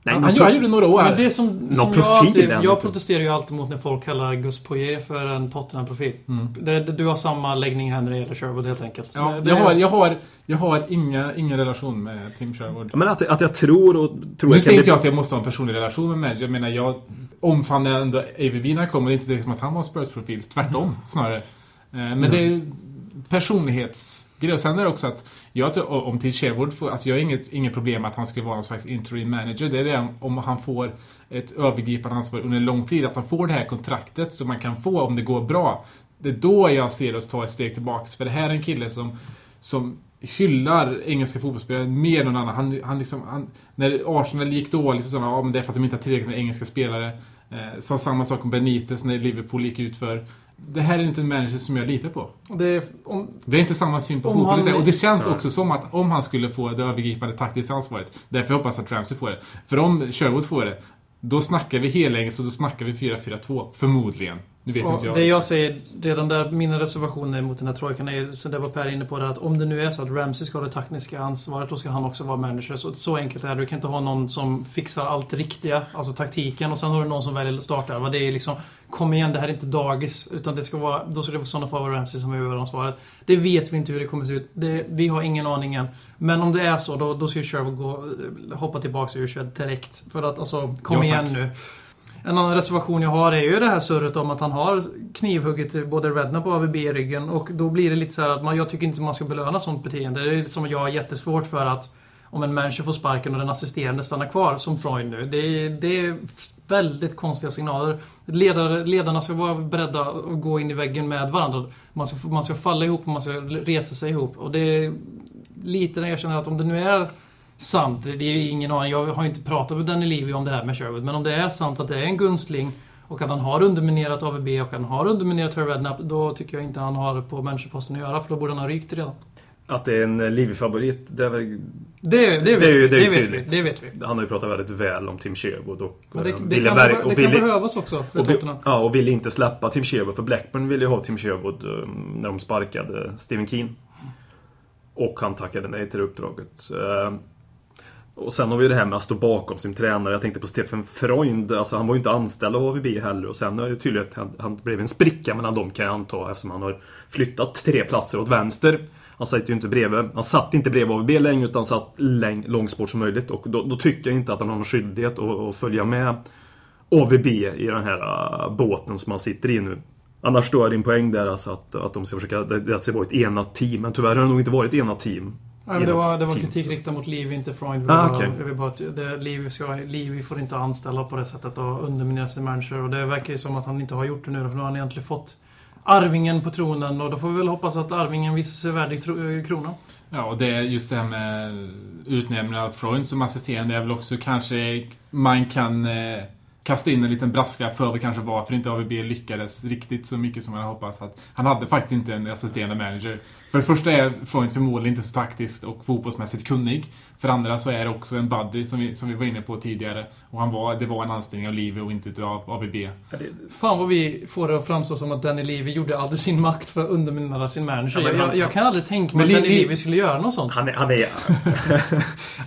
Nej, han, han, han gjorde några år Men det som, som jag, alltid, jag protesterar ju alltid mot när folk kallar Gus Poirier för en Tottenham-profil. Mm. Det, det, du har samma läggning här när det gäller Sherwood helt enkelt. Ja, det, det, jag, har, jag, har, jag har inga, ingen relation med Tim Sherwood. Men att, att jag tror och... Tror Nu säger inte jag att jag måste ha en personlig relation med Madge. Jag menar, jag omfamnar ändå AVB när jag kommer. Det är inte direkt som att han var en Spurs-profil. Tvärtom, snarare. Eh, Men det är grej. Och sen är det också att jag tror, om Tim Sherwood får, alltså jag har inget, inget problem med att han skulle vara någon slags interim manager. Det är det om han får ett övergripande ansvar under lång tid. Att han får det här kontraktet som man kan få om det går bra. Det är då jag ser oss ta ett steg tillbaks. För det här är en kille som, som hyllar engelska fotbollsspelare mer än någon annan. Han, han liksom, han, när Arsenal gick dåligt så sa han ja, men det är för att de inte har tillräckligt med engelska spelare. Eh, sa samma sak om Benitez när Liverpool gick ut för det här är inte en manager som jag litar på. Det om, Vi har inte samma syn på fotboll. Han... Och det känns också som att om han skulle få det övergripande taktiska ansvaret, därför hoppas jag att Ramsey får det. För om Sherwood får det, då snackar vi helengelsk och då snackar vi 4-4-2. Förmodligen. Nu vet inte jag. Det jag säger, redan där, mina reservationer mot den här trojkan är, så det var Per inne på det, att om det nu är så att Ramsey ska ha det tekniska ansvaret, då ska han också vara manager. Så, så enkelt är det. Du kan inte ha någon som fixar allt riktiga, alltså taktiken, och sen har du någon som väljer startelva. Det är liksom, kom igen, det här är inte dagis. Utan det ska vara, då ska det i sådana fall vara Ramsey som är över Det vet vi inte hur det kommer att se ut. Det, vi har ingen aning än. Men om det är så, då, då ska ju Sherwood gå, hoppa tillbaka och U21 direkt. För att alltså, kom ja, igen nu. En annan reservation jag har är ju det här surret om att han har knivhuggit både Rednap och AVB i ryggen. Och då blir det lite så att man, jag tycker inte man ska belöna sånt beteende. Det är som jag har jättesvårt för att om en människa får sparken och den assisterande stannar kvar, som Freud nu. Det är, det är väldigt konstiga signaler. Ledare, ledarna ska vara beredda att gå in i väggen med varandra. Man ska, man ska falla ihop och man ska resa sig ihop. Och det är lite när jag känner att om det nu är sant, det är ingen aning. Jag har inte pratat med Danny Levy om det här med Sherwood. Men om det är sant att det är en gunstling och att han har underminerat AVB och han har underminerat Terry Redknapp, då tycker jag inte han har på managerposten att göra, för då borde han ha rykt redan. Att det är en Livy-favorit, det är väl... Det, det, vet, det, det, det, vet vi, det vet vi. Han har ju pratat väldigt väl om Tim Sherwood och... Men det, det, kan, verk, och det kan behövas också för Tottenham. Ja, och ville inte släppa Tim Sherwood, för Blackburn ville ju ha Tim Sherwood um, när de sparkade Steven Keen. Och han tackade nej till det uppdraget. Och sen har vi det här med att stå bakom sin tränare. Jag tänkte på Stefan Freund. Alltså han var ju inte anställd av AVB heller. Och sen är det tydligt att han, han blev en spricka mellan dem kan jag anta eftersom han har flyttat tre platser åt vänster. Han satt ju inte bredvid, han satt inte bredvid AVB längre utan satt läng, långt bort som möjligt. Och då, då, tycker jag inte att han har någon skyldighet att, att följa med AVB i den här äh, båten som han sitter i nu. Annars står jag din poäng där alltså att, att de ska försöka, det, det ska vara ett enat team. Men tyvärr har det nog inte varit ett enat team. Nej, det var, det var kritik riktad mot Livi, inte Freud. Ah, okay. Vill bara att det, Livi, ska, Livi får inte anställa på det sättet och underminera sin manager. Och det verkar ju som att han inte har gjort det nu, för nu har han egentligen fått Arvingen på tronen och då får vi väl hoppas att Arvingen visar sig värdig eh, kronan. Ja, och det är just det här med utnämningen av Freund som assisterande är väl också kanske man kan eh, kasta in en liten brasklapp för kanske var, varför inte AVB lyckades riktigt så mycket som man hoppats. Att han hade faktiskt inte en assisterande manager. För det första är Freund förmodligen inte så taktiskt och fotbollsmässigt kunnig. För det andra så är det också en buddy som vi, som vi var inne på tidigare. Och han var, det var en anställning av Livi och inte av ABB. Fan vad vi får det att framstå som att Danny Livi gjorde allt i sin makt för att underminera sin manager. Ja, jag, jag, kan aldrig tänka mig att Danny Livi skulle göra något sånt. Han är... Han är,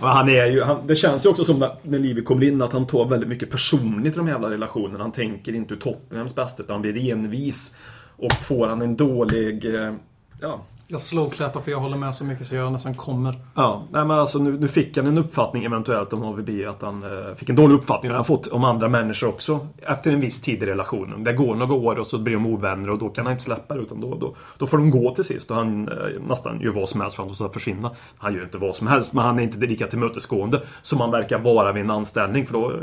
(laughs) han är ju, han, det känns ju också som när, när Livi kommer in att han tar väldigt mycket personligt i de jävla relationerna. Han tänker inte ur Tottenhams bästa utan han blir envis. Och får han en dålig... Eh, ja, jag slowklappar för jag håller med så mycket så jag nästan kommer. Ja, nej men alltså nu, nu fick han en uppfattning eventuellt om AVB att han eh, fick en dålig uppfattning. Han har fått om andra människor också efter en viss tid i relationen. Det går några år och så blir de ovänner och då kan han inte släppa det utan då, då, då får de gå till sist och han eh, nästan gör vad som helst för att de ska försvinna. Han gör inte vad som helst men han är inte lika tillmötesgående som han verkar vara vid en anställning för då eh,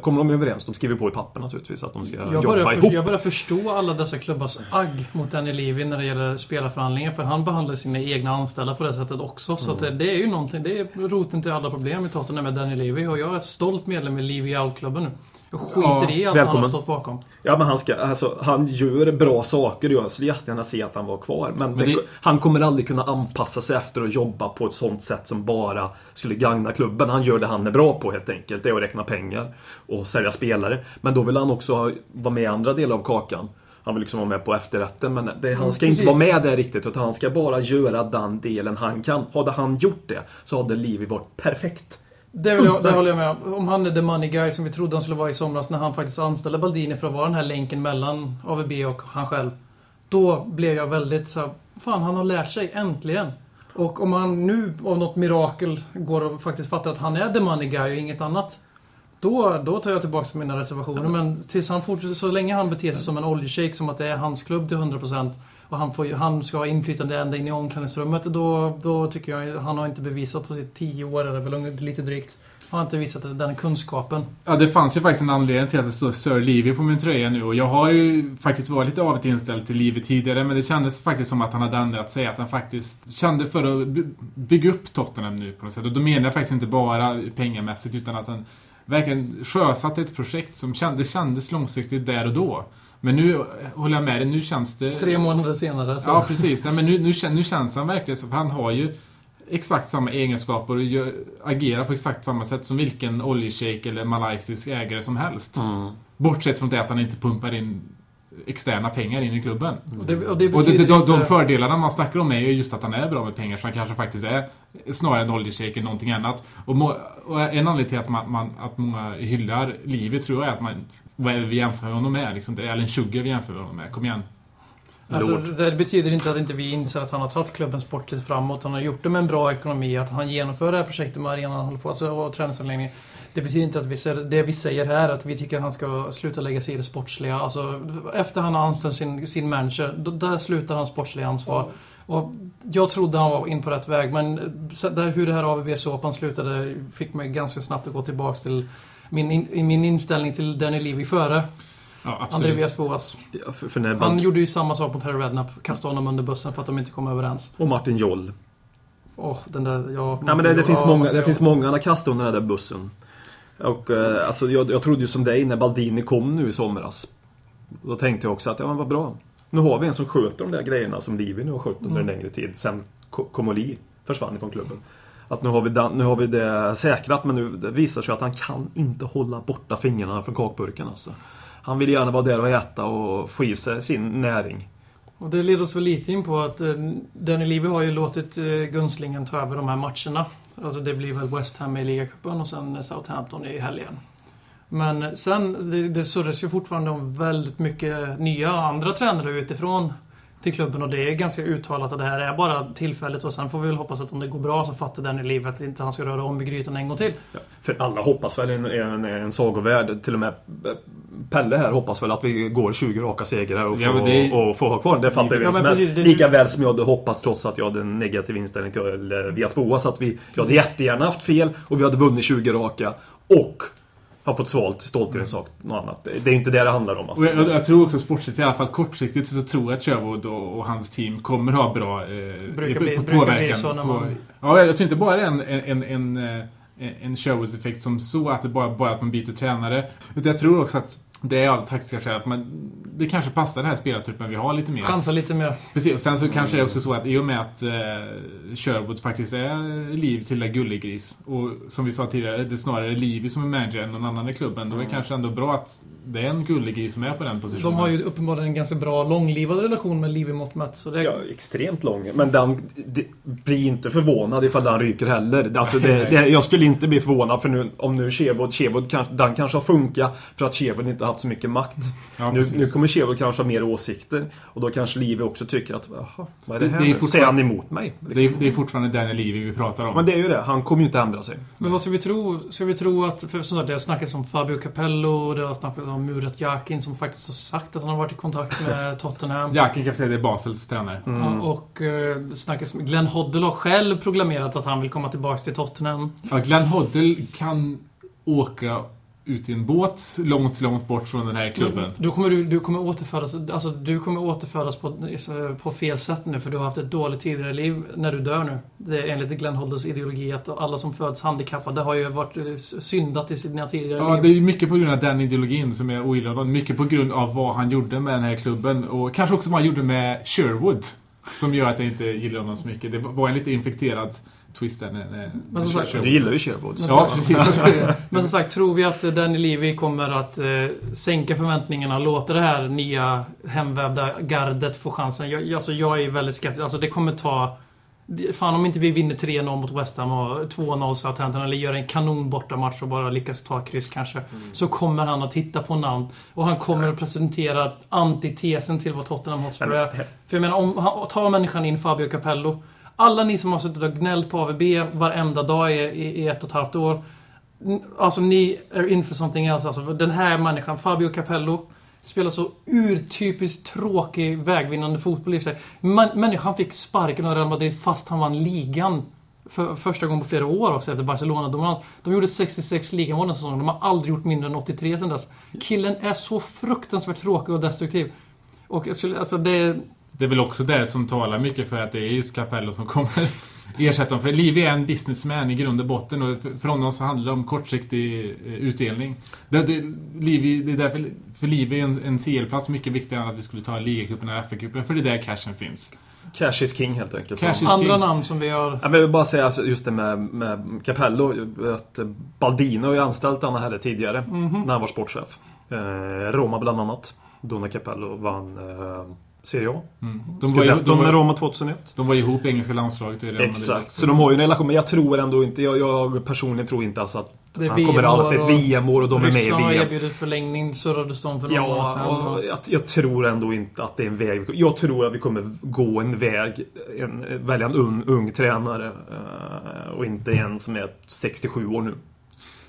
kommer de överens. De skriver på i papper naturligtvis att de ska jag jobba ihop. Jag börjar förstå alla dessa klubbars agg mot Danny Levy när det gäller spelarförhandlingar förhandlingar. För han behandlar sina egna anställda på det sättet också. Så mm. det är ju någonting. Det är roten till alla problem i Tottenham med Danny Levy. Och jag är stolt medlem i Levy Out-klubben nu. Jag skiter ja, i att välkommen. han har stått bakom. Ja men han ska, alltså, han gör bra saker och jag skulle jättegärna se att han var kvar. Men, men det, han kommer aldrig kunna anpassa sig efter att jobba på ett sånt sätt som bara skulle gagna klubben. Han gör det han är bra på helt enkelt. Det är att räkna pengar och sälja spelare. Men då vill han också vara med i andra delar av kakan. Han vill liksom vara med på efterrätten men det, han ska mm, inte vara med där riktigt utan han ska bara göra den delen han kan. Hade han gjort det så hade Livi varit perfekt. Det, vill jag, det håller jag med om. Om han är the money guy som vi trodde han skulle vara i somras när han faktiskt anställde Baldini för att vara den här länken mellan AVB och han själv. Då blev jag väldigt så Fan, han har lärt sig. Äntligen. Och om han nu av något mirakel går och faktiskt fattar att han är the money guy och inget annat. Då, då tar jag tillbaka mina reservationer. Men tills han fortsätter, så länge han beter sig som en oljeshejk, som att det är hans klubb till 100% och han, får, han ska ha inflytande ända in i omklädningsrummet. Då, då tycker jag han har inte bevisat på sitt tio år, eller väl lite drygt. Har inte visat den kunskapen. Ja, det fanns ju faktiskt en anledning till att det står Sir Livy på min tröja nu och jag har ju faktiskt varit lite avigt inställd till Livy tidigare men det kändes faktiskt som att han hade ändrat sig. Att han faktiskt kände för att bygga upp Tottenham nu på något sätt. Och då menar jag faktiskt inte bara pengamässigt utan att han verkligen sjösatte ett projekt som kändes, kändes långsiktigt där och då. Men nu håller jag med dig, nu känns det... Tre månader senare. Så. Ja, precis. Nej, men nu, nu, nu känns han verkligen så. För han har ju exakt samma egenskaper och gör, agerar på exakt samma sätt som vilken oljeshejk eller malaysisk ägare som helst. Mm. Bortsett från det att han inte pumpar in externa pengar in i klubben. Och det, och det Och det, betyder det, de, fördelarna man snackar om är ju just att han är bra med pengar så han kanske faktiskt är snarare en oljeshejk än någonting annat. Och, må, och en anledning till att, man, man, att många hyllar livet tror jag är att man vad är det vi jämför honom med? Liksom, det är Allen Sugar vi jämför honom med. Kom igen. Alltså, det betyder inte att inte vi inser att han har tagit klubben sportligt framåt. Han har gjort det med en bra ekonomi. Att han genomför det här projektet med arenan han håller på alltså, och träningsanläggningen. Det betyder inte att vi säger, det vi säger här att vi tycker att han ska sluta lägga sig i det sportsliga. Alltså, efter han har anställt sin, sin manager, då, där slutar hans sportsliga ansvar. Och jag trodde han var in på rätt väg, men där, hur det här AVB-såpan slutade fick mig ganska snabbt att gå tillbaks till min, in, min inställning till Danny Levy före Ja, André. Villas-Boas. Ja, för, för när Han gjorde ju samma sak mot Harry Redknapp. Kastade honom under bussen för att de inte kom överens. och Martin Joll. Åh, den där... Ja, Nej men det, det, finns, ja, många, det finns många han har kastat under den där bussen. Och eh, alltså, jag, jag trodde ju som dig när Baldini kom nu i somras. Då tänkte jag också att, ja men vad bra. Nu har vi en som sköter de där grejerna som Livi nu har skött under en längre tid. Sen Ko- Komoli försvann ifrån klubben. Att nu har, vi dan- nu har vi det säkrat men nu det visar sig att han kan inte hålla borta fingrarna från kakburken alltså. Han vill gärna vara där och äta och få i sig sin näring. Och det leder oss väl lite in på att eh, Danny Levy har ju låtit eh, Gunslingen ta över de här matcherna. Alltså det blir väl West Ham i ligacupen och sen Southampton i helgen. Men sen, det, det surras ju fortfarande om väldigt mycket nya andra tränare utifrån till klubben och det är ganska uttalat att det här är bara tillfälligt och sen får vi väl hoppas att om det går bra så fattar Danny Levy att inte han ska röra om i grytan en gång till. Ja, för alla hoppas väl i en, en, en sagovärld. Till och med eh, Pelle här hoppas väl att vi går 20 raka segrar och får, Ja, men det- och får ha kvar den. Det fattar Ja, precis, det- Lika väl som jag hade hoppats trots att jag hade en negativ inställning till eller, via Spoas att vi... Jag hade jättegärna haft fel och vi hade vunnit 20 raka. Och har fått svalt stolthet sak något annat. Det, är inte det det handlar om. Alltså. Jag, jag tror också sportsligt, i alla fall kortsiktigt, så tror jag att Sherwood och, och hans team kommer ha bra eh, Brukar på- bli- på brukar bli påverkan. så när på, man- Ja, jag tror inte bara det är en, en, en, en, eh, en Sherwoods-effekt som så, att det bara, bara att man byter tränare. Utan jag tror också att det är av taktiska skäl att man, det kanske passar den här spelartruppen vi har lite mer. Chansa lite mer. Precis, och sen så kanske det är också så att i och med att eh, Sherwood faktiskt är liv till en gullegris och som vi sa tidigare, det är snarare Livi som är manager än någon annan i klubben. Då är det kanske ändå bra att det är en gullegris som är på den positionen. De har ju uppenbarligen en ganska bra långlivad relation med mått mätt. Så det, Ja, extremt lång. Men den, det, bli inte förvånad ifall den ryker heller. Alltså det, (laughs) det, jag skulle inte bli förvånad för nu, om nu Chevod kanske, den kanske har funkat för att Chevod inte haft så mycket makt. Ja, nu, nu kommer Chevod kanske ha mer åsikter. Och då kanske Livi också tycker att, jaha, vad är det Det- här det är nu? Säger han emot mig? Liksom. Det är, det är fortfarande Daniel Levy vi pratar om. Men det är ju det, han kommer ju inte ändra sig. Men vad ska vi tro? Ska vi tro att... För som sagt, det har snackats om Fabio Capello, det har snackats om Murat Yakin som faktiskt har sagt att han har varit i kontakt med (laughs) Tottenham. Jacken kan säga det är Basels tränare. Ja, och eh, det snackas Glenn Hoddle har själv proklamerat att han vill komma tillbaks till Tottenham. Ja, Glenn Hoddle kan åka ut i en båt långt, långt bort från den här klubben. Då kommer du, du kommer återföras, alltså du kommer återföras på, på fel sätt nu för du har haft ett dåligt tidigare liv när du dör nu. Det är enligt Glenn Hoddles ideologi att alla som föds handikappade har ju varit eh, syndat i sina tidigare Ja, liv. det är mycket på grund av den ideologin som jag ogillar honom. Mycket på grund av vad han gjorde med den här klubben. Och kanske också vad han gjorde med Sherwood. Som gör att jag inte gillar honom så mycket. Det var en lite infekterad twist där. När, Men som sagt, Du gillar ju Sherwood. Men Ja, precis. (laughs) (laughs) Men som sagt, tror vi att Danny Levy kommer att eh, sänka förväntningarna och låta det här nya hemvävda gardet få chansen? Jag, alltså, jag är väldigt skeptisk. Alltså, det kommer ta... Fan om inte vi vinner 3-0 mot West Ham och 2-0 Southampton eller gör en kanon bortamatch och bara lyckas ta kryss kanske. Så kommer han att titta på namn och han kommer att presentera antitesen till vad Tottenham Hotspur är. För jag menar, om han tar människan in Fabio Capello. Alla ni som har suttit och gnällt på AVB varenda dag i, i, i ett och ett halvt år. Alltså ni är in för something else. Alltså, den här människan, Fabio Capello, spelar så urtypiskt tråkig vägvinnande fotboll i och för sig. Människan fick sparken av Real Madrid fast han vann ligan. För första gången på flera år också efter Barcelona-dominans. De gjorde 66 ligamål den säsongen. De har aldrig gjort mindre än 83 sedan dess. Killen är så fruktansvärt tråkig och destruktiv. Och alltså det... Det är väl också det som talar mycket för att det är just Capello som kommer (laughs) ersätta dem. För Livi är en businessman i grund och botten och för- honom så handlar det om kortsiktig eh, utdelning. Det, det, Livi, det är därför för Livi är en, en CL-plats mycket viktigare än att vi skulle ta ligacupen eller FA-cupen. För det är där cashen finns. Cash is king helt enkelt. Cash is- Andra king. namn som vi har... Jag vill bara säga alltså, just det med, med Capello. Att Baldino har ju anställt denna herre tidigare. När han var sportchef. Eh, Roma bland annat. Då när Capello vann eh, Serie A. Mm. De, var, Scudetto de, med Roma 2001. de var ihop i engelska landslaget. i Real Madrid Exakt, så de har ju en relation. Men jag tror ändå inte, jag, jag personligen tror inte alltså att Det är han kommer alls till ett VM-år och de är med i Ryssland har VM. erbjudit förlängning, surrades de för några månader sedan. Ja, och jag, jag tror ändå inte att det är en väg. Jag tror att vi kommer gå en väg, en, välja en ung, ung tränare eh, och inte en som är 67 år nu.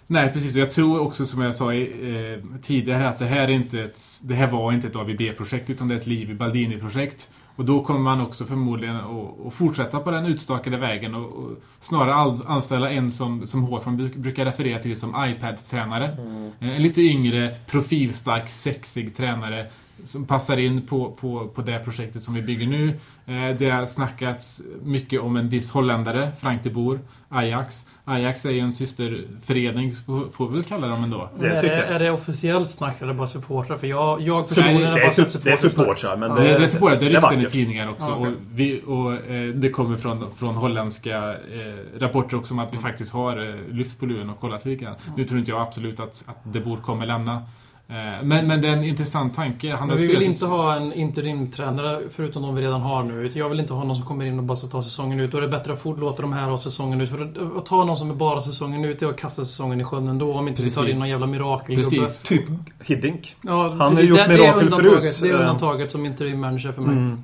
Nej, precis. Och jag tror också som jag sa eh, tidigare att det här, är inte ett, det här var inte ett AVB-projekt utan det är ett Liv i Baldini-projekt. Och då kommer man också förmodligen att, att fortsätta på den utstakade vägen och, och snarare anställa en som, som Håkman bruk- brukar referera till som iPad-tränare. Eh, En lite yngre, profilstark, sexig tränare som passar in på, på, på det projektet som vi bygger nu. Eh, Det har snackats mycket om en viss holländare, Frank de Boer, Ajax. Ajax är ju en systerförening, får får vi väl kalla dem ändå. Det är, det, är det officiellt snack eller bara supportrar? För jag, jag personligen det- har bara sett det är supportrar. supportrar, men det, Det, det är så på det, är rykten i tidningar också. Okej. och vi, och, eh, det kommer från, från holländska eh, rapporter också om att vi faktiskt har lyft på luren och kollat lite grann. Nu tror inte jag absolut att, att De Boer kommer lämna. Eh, men, men det är en intressant tanke. Han har Men vi vill inte ha en interimtränare förutom de vi redan har nu. Jag vill inte ha någon som kommer in och bara ska ta säsongen ut. Då är det bättre att fort låta de här ha säsongen ut. För att, ta någon som är bara säsongen ut är att kasta säsongen i sjön ändå. Om inte vi tar Precis. in någon jävla mirakelgubbe. Precis. Typ Hiddink. Ja, har precis. gjort det, mirakel det förut. Det är Eh. undantaget som interimmanager för mig. Mm.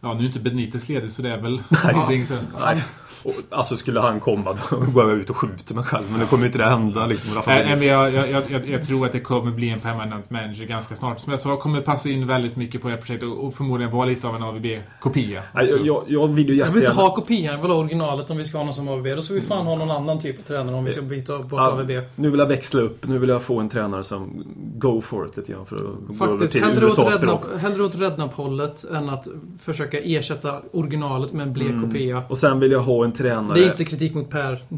Ja, nu är inte Benitez ledig så det är väl Nej. för... Nej. Och, alltså skulle han komma då går jag ut och skjuter mig själv. Men det kommer inte det hända liksom. Nej, men jag, jag, jag, jag tror att det kommer bli en permanent manager ganska snart. Som jag sa, kommer passa in väldigt mycket på det här projektet och, och förmodligen vara lite av en AVB-kopia. Jag, jag, jag vill ju Jag vill inte ha kopian, jag vill ha originalet om vi ska ha någon som AVB. Då ska vi fan ha någon annan typ av tränare om vi ska byta bort Ja, AVB. nu vill jag växla upp. Nu vill jag få en tränare som go for it lite grann. För att gå över Faktiskt, till hellre åt, USAs språk. Rednap, hellre åt Rednap-hållet än att försöka ersätta originalet med en blek Mm. kopia. Och sen vill jag ha en tränare... Det är inte kritik mot Per. (laughs)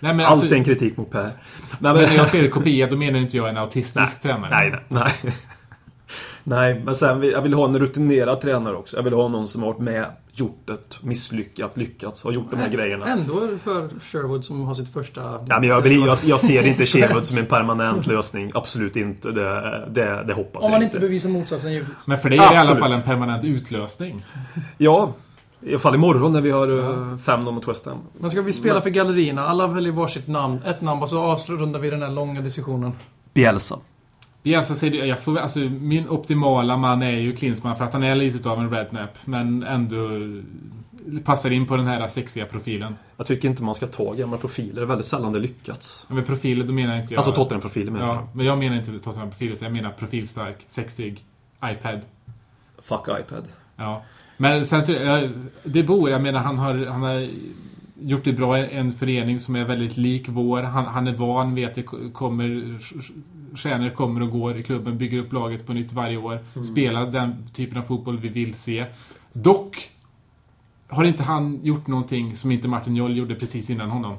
Nej, men Allt alltså, är en kritik mot Per. Nej, men när jag säger kopia, då menar inte jag en autistisk Nej, tränare. Nej, nej, nej. (laughs) Nej, men sen vill jag vill ha en rutinerad tränare också. Jag vill ha någon som har varit med, gjort ett misslyckat, lyckats, har gjort de här grejerna. Ändå för Sherwood som har sitt första... Ja, men jag, vill, jag, jag ser (laughs) inte Sherwood som en permanent lösning. Absolut inte. Det, det, det hoppas Om jag man inte bevisar motsatsen givetvis. Men för det är det i alla Absolut. fall en permanent utlösning. Ja, i alla fall imorgon när vi har uh, 5-0 mot West Ham. Men ska vi spela för gallerierna? Alla väljer varsitt namn. Ett namn och så avrundar vi den här långa diskussionen. Bielsa. Bielsa säger det- jag får, alltså, min optimala man är ju Klinsmann för att han är lite av en rednap. Men ändå passar in på den här sexiga profilen. Jag tycker inte man ska ta gamla profiler. Det är väldigt sällan det lyckats. Med profiler, då menar inte jag... Alltså Tottenham-profiler menar Ja, jag. men jag menar inte Tottenham-profil, utan jag menar profilstark, sexig, iPad. Fuck iPad. Ja. Men sen så, eh, det bor, jag menar han har, han har gjort det bra i en förening som är väldigt lik vår. Han, han är van, vet det kommer, stjärnor kommer och går i klubben, bygger upp laget på nytt varje år. Spelar den typen av fotboll vi vill se. Dock har inte han gjort någonting som inte Martin Joll gjorde precis innan honom.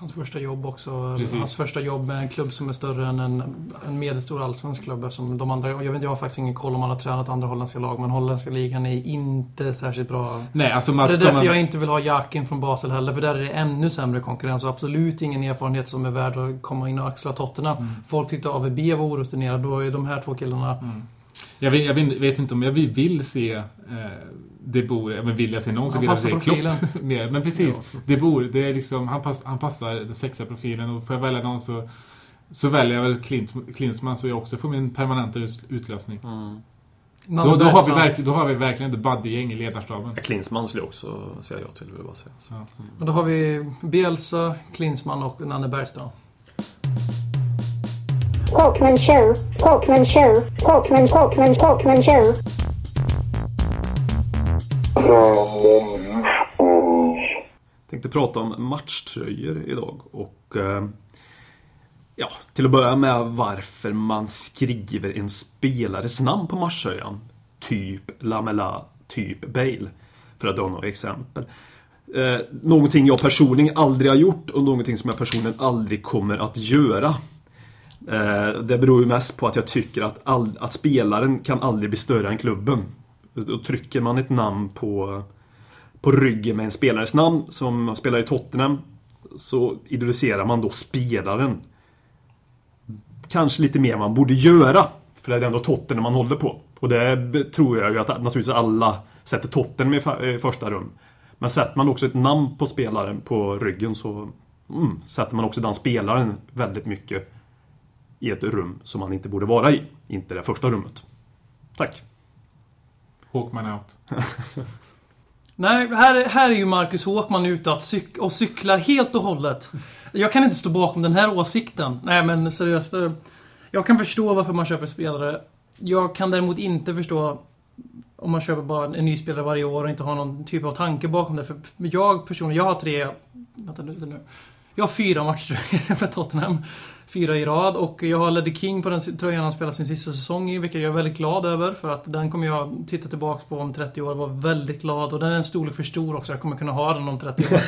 Hans första jobb också. Precis. Hans första jobb med en klubb som är större än en, en medelstor allsvensk klubb. Eftersom de andra, jag, vet, jag har faktiskt ingen koll om han har tränat andra holländska lag, men holländska ligan är inte särskilt bra. Nej, alltså man det är därför man... jag inte vill ha Jakin från Basel heller, för där är det ännu sämre konkurrens och absolut ingen erfarenhet som är värd att komma in och axla Tottenham. Mm. Folk tyckte AVB var orutinerad, då är de här två killarna... Jag vet, jag vet, vet inte om jag vill se eh, det bor, men vill jag se någon så vill jag se profilen. Klopp (laughs) mer. Men precis, det bor, det är liksom, han, pass, han passar den sexiga profilen och får jag välja någon så, så väljer jag väl Klint, Klinsmann så jag också får min permanenta ut, utlösning. Nanne Då, då, har vi verkligen, då har vi verkligen ett buddy-gäng i ledarstaben. Ja, Klinsmann skulle jag också säga ja till, vill jag bara säga. Så. Och då har vi Bielsa, Klinsmann och Nanne Bergstrand. Talkman show, Talkman show, Talkman, Talkman, Talkman show. Tänkte prata om matchtröjor idag och eh, Ja, till att börja med varför man skriver en spelares namn på matchtröjan. Typ Lamela, typ Bale. För att ta några exempel. Eh, någonting jag personligen aldrig har gjort och någonting som jag personligen aldrig kommer att göra. Eh, det beror ju mest på att jag tycker att, all, att spelaren kan aldrig bli större än klubben. Då trycker man ett namn på, på ryggen med en spelares namn som spelar i Tottenham så idoliserar man då spelaren. Kanske lite mer än man borde göra. För det är ändå Tottenham man håller på. Och det tror jag ju att naturligtvis alla sätter Tottenham i i första rum. Men sätter man också ett namn på spelaren på ryggen så mm, sätter man också den spelaren väldigt mycket i ett rum som man inte borde vara i. Inte det första rummet. Tack. Håkman out. (laughs) Nej, här, här är ju Marcus Håkman ute att cyk- och cyklar helt och hållet. Jag kan inte stå bakom den här åsikten. Nej men seriöst. Eh, jag kan förstå varför man köper spelare. Jag kan däremot inte förstå om man köper bara en ny spelare varje år och inte har någon typ av tanke bakom det. För jag personligen, jag har tre... Vänta nu. nu. Jag har fyra matchtröjor (laughs) för Tottenham. Fyra i rad och jag har Leddy King på den tröjan han spelar sin sista säsong i, vilket jag är väldigt glad över. För att den kommer jag titta tillbaks på om 30 år och vara väldigt glad. Och den är en storlek för stor också, jag kommer kunna ha den om 30 år.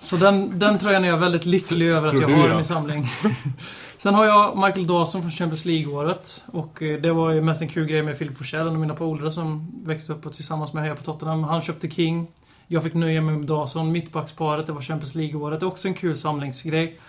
(laughs) Så den, den tröjan är jag väldigt lycklig över att jag har i min samling. (laughs) Sen har jag Michael Dawson från Champions League-året. Och eh, det var ju mest en kul grej med Philip Forsell, en av mina polare som växte upp och tillsammans med Heja på Tottenham. Han köpte King. Jag fick nöja mig med Dawson. Mittbacksparet, det var Champions League-året. Det är också en kul samlingsgrej.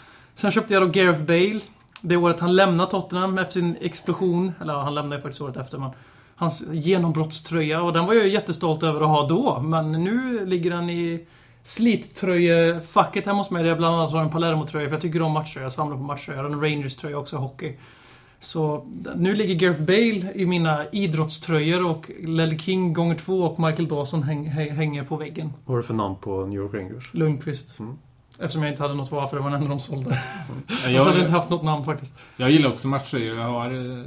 Sen köpte jag då Gareth Bale. Det året han lämnade Tottenham efter sin explosion. Eller han lämnade ju faktiskt året efter men. Hans genombrottströja och den var jag ju jättestolt över att ha då. Men nu ligger den i slittröjefacket hemma hos mig där jag bland annat har en Palermo-tröja för jag tycker om matchtröja. Jag samlar på matchtröjor. En Rangers-tröja också, hockey. Så nu ligger Gareth Bale i mina idrottströjor och Lelle King gånger två och Michael Dawson häng, häng, hänger på väggen. Vad har du för namn på New York Rangers? Lundqvist. Mm. Eftersom jag inte hade något val för det var den enda de sålde. Jag hade inte Jag, haft något namn faktiskt. jag gillar också matchtröjor. Jag har, eh,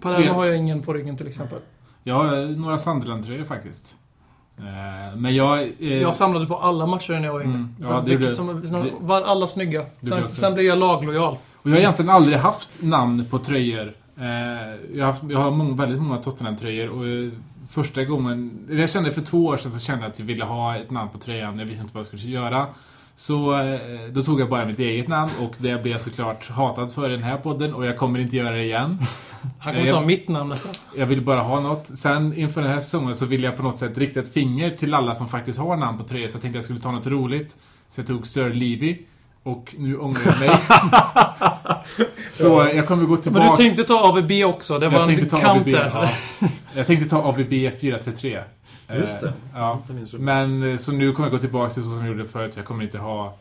Palermo har jag ingen på ryggen till exempel. jag har eh, några Sunderland-tröjor faktiskt. Eh, Men jag... eh, Jag samlade på alla matcher när jag var yngre. Mm, ja, det gjorde- som, det- var alla snygga. Sen, sen blev jag laglojal. Och jag har egentligen aldrig haft namn på tröjor. Eh, Jag har, haft, jag har många, väldigt många Tottenham-tröjor och första gången... Jag kände för två år sedan så kände jag att jag ville ha ett namn på tröjan. Jag visste inte vad jag skulle göra. Så eh, då tog jag bara mitt eget namn och det blev jag såklart hatad för i den här podden och jag kommer inte göra det igen. (laughs) Han kommer Eh, ta mitt namn nästan. Jag ville bara ha något. Sen inför den här säsongen så ville jag på något sätt rikta ett finger till alla som faktiskt har namn på tröjor. Så jag tänkte jag skulle ta något roligt. Så jag tog Sir Levy. Och nu ångrar jag mig. (laughs) så jag kommer gå tillbaka. Men du tänkte ta AVB också. Det var jag en kant där. ja. Jag tänkte ta AVB 433. Just det. Eh, Ja. Det du. Men eh, så nu kommer jag gå tillbaka till så som jag gjorde förut. Jag kommer inte ha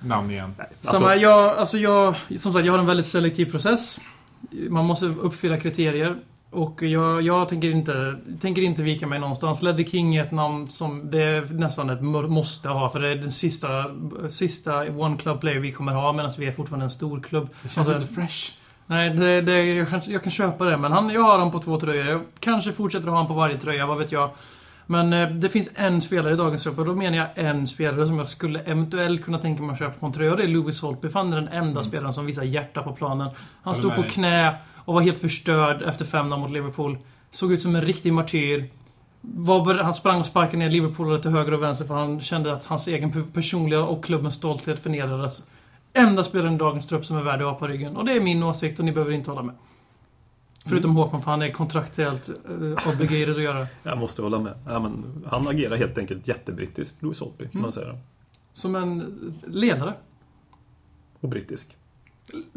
namn igen. Alltså- Samma, jag, alltså jag, som sagt, jag har en väldigt selektiv process. Man måste uppfylla kriterier. Och jag, jag tänker, inte, tänker inte vika mig någonstans. Leddy King är ett namn som det är nästan ett må- måste ha. För det är den sista, sista One Club Player vi kommer ha medan vi är fortfarande en stor klubb. Det känns Alltså, inte fresh. Nej, det, det, jag, kan, jag kan köpa det. Men han, jag har han på två tröjor. Jag kanske fortsätter ha han på varje tröja, vad vet jag. Men eh, det finns en spelare i dagens trupp och då menar jag en spelare som jag skulle eventuellt kunna tänka mig att köpa på en tröja. Och det är Louis Holtby. Han är den enda spelaren som visar hjärta på planen. Han stod på dig. knä och var helt förstörd efter 5 mot Liverpool. Såg ut som en riktig martyr. Var, han sprang och sparkade ner Liverpoolare till höger och vänster för han kände att hans egen pe- personliga och klubbens stolthet förnedrades. Enda spelaren i dagens trupp som är värd att ha på ryggen. Och det är min åsikt och ni behöver inte hålla med. Förutom Mm. Håkman, för han är kontraktuellt uh, obligated att göra. (laughs) Jag måste hålla med. Ja, men han agerar helt enkelt jättebrittiskt, Louis Holtby, kan man säga. Som en ledare. Och brittisk.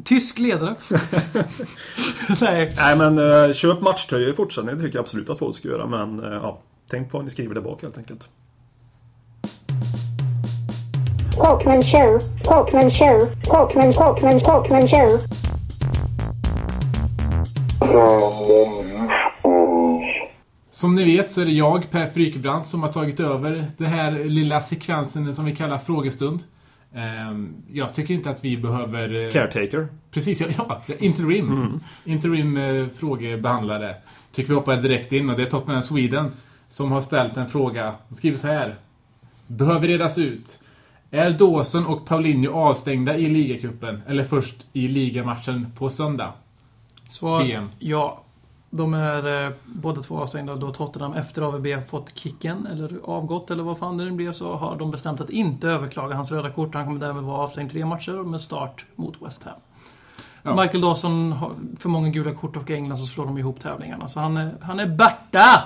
Tysk ledare. (laughs) Nej. Nej men eh, köp matchtröjor i fortsättningen, det tycker jag absolut att folk ska göra. Men eh, ja, tänk på vad ni skriver där bak helt enkelt. Talkman show, Talkman show, Talkman, Talkman, Talkman show. Som ni vet så är det jag, Per Frykebrant, som har tagit över den här lilla sekvensen som vi kallar frågestund. Ehm, Jag tycker inte att vi behöver... eh, Caretaker. Precis, ja. ja interim. Interim eh, frågebehandlare. Tycker vi hoppar direkt in och det är Tottenham Sweden som har ställt en fråga. De skriver så här. Behöver redas ut. Är Dawson och Paulinho avstängda i ligacupen eller först i ligamatchen på söndag? Svar BM. ja. De är eh, båda två avstängda då Tottenham efter AVB har fått kicken eller avgått eller vad fan det nu blev så har de bestämt att inte överklaga hans röda kort. Han kommer därmed vara avstängd tre matcher med start mot West Ham. Ja. Michael Dawson har för många gula kort och i England så slår de ihop tävlingarna. Så han är, han är borta!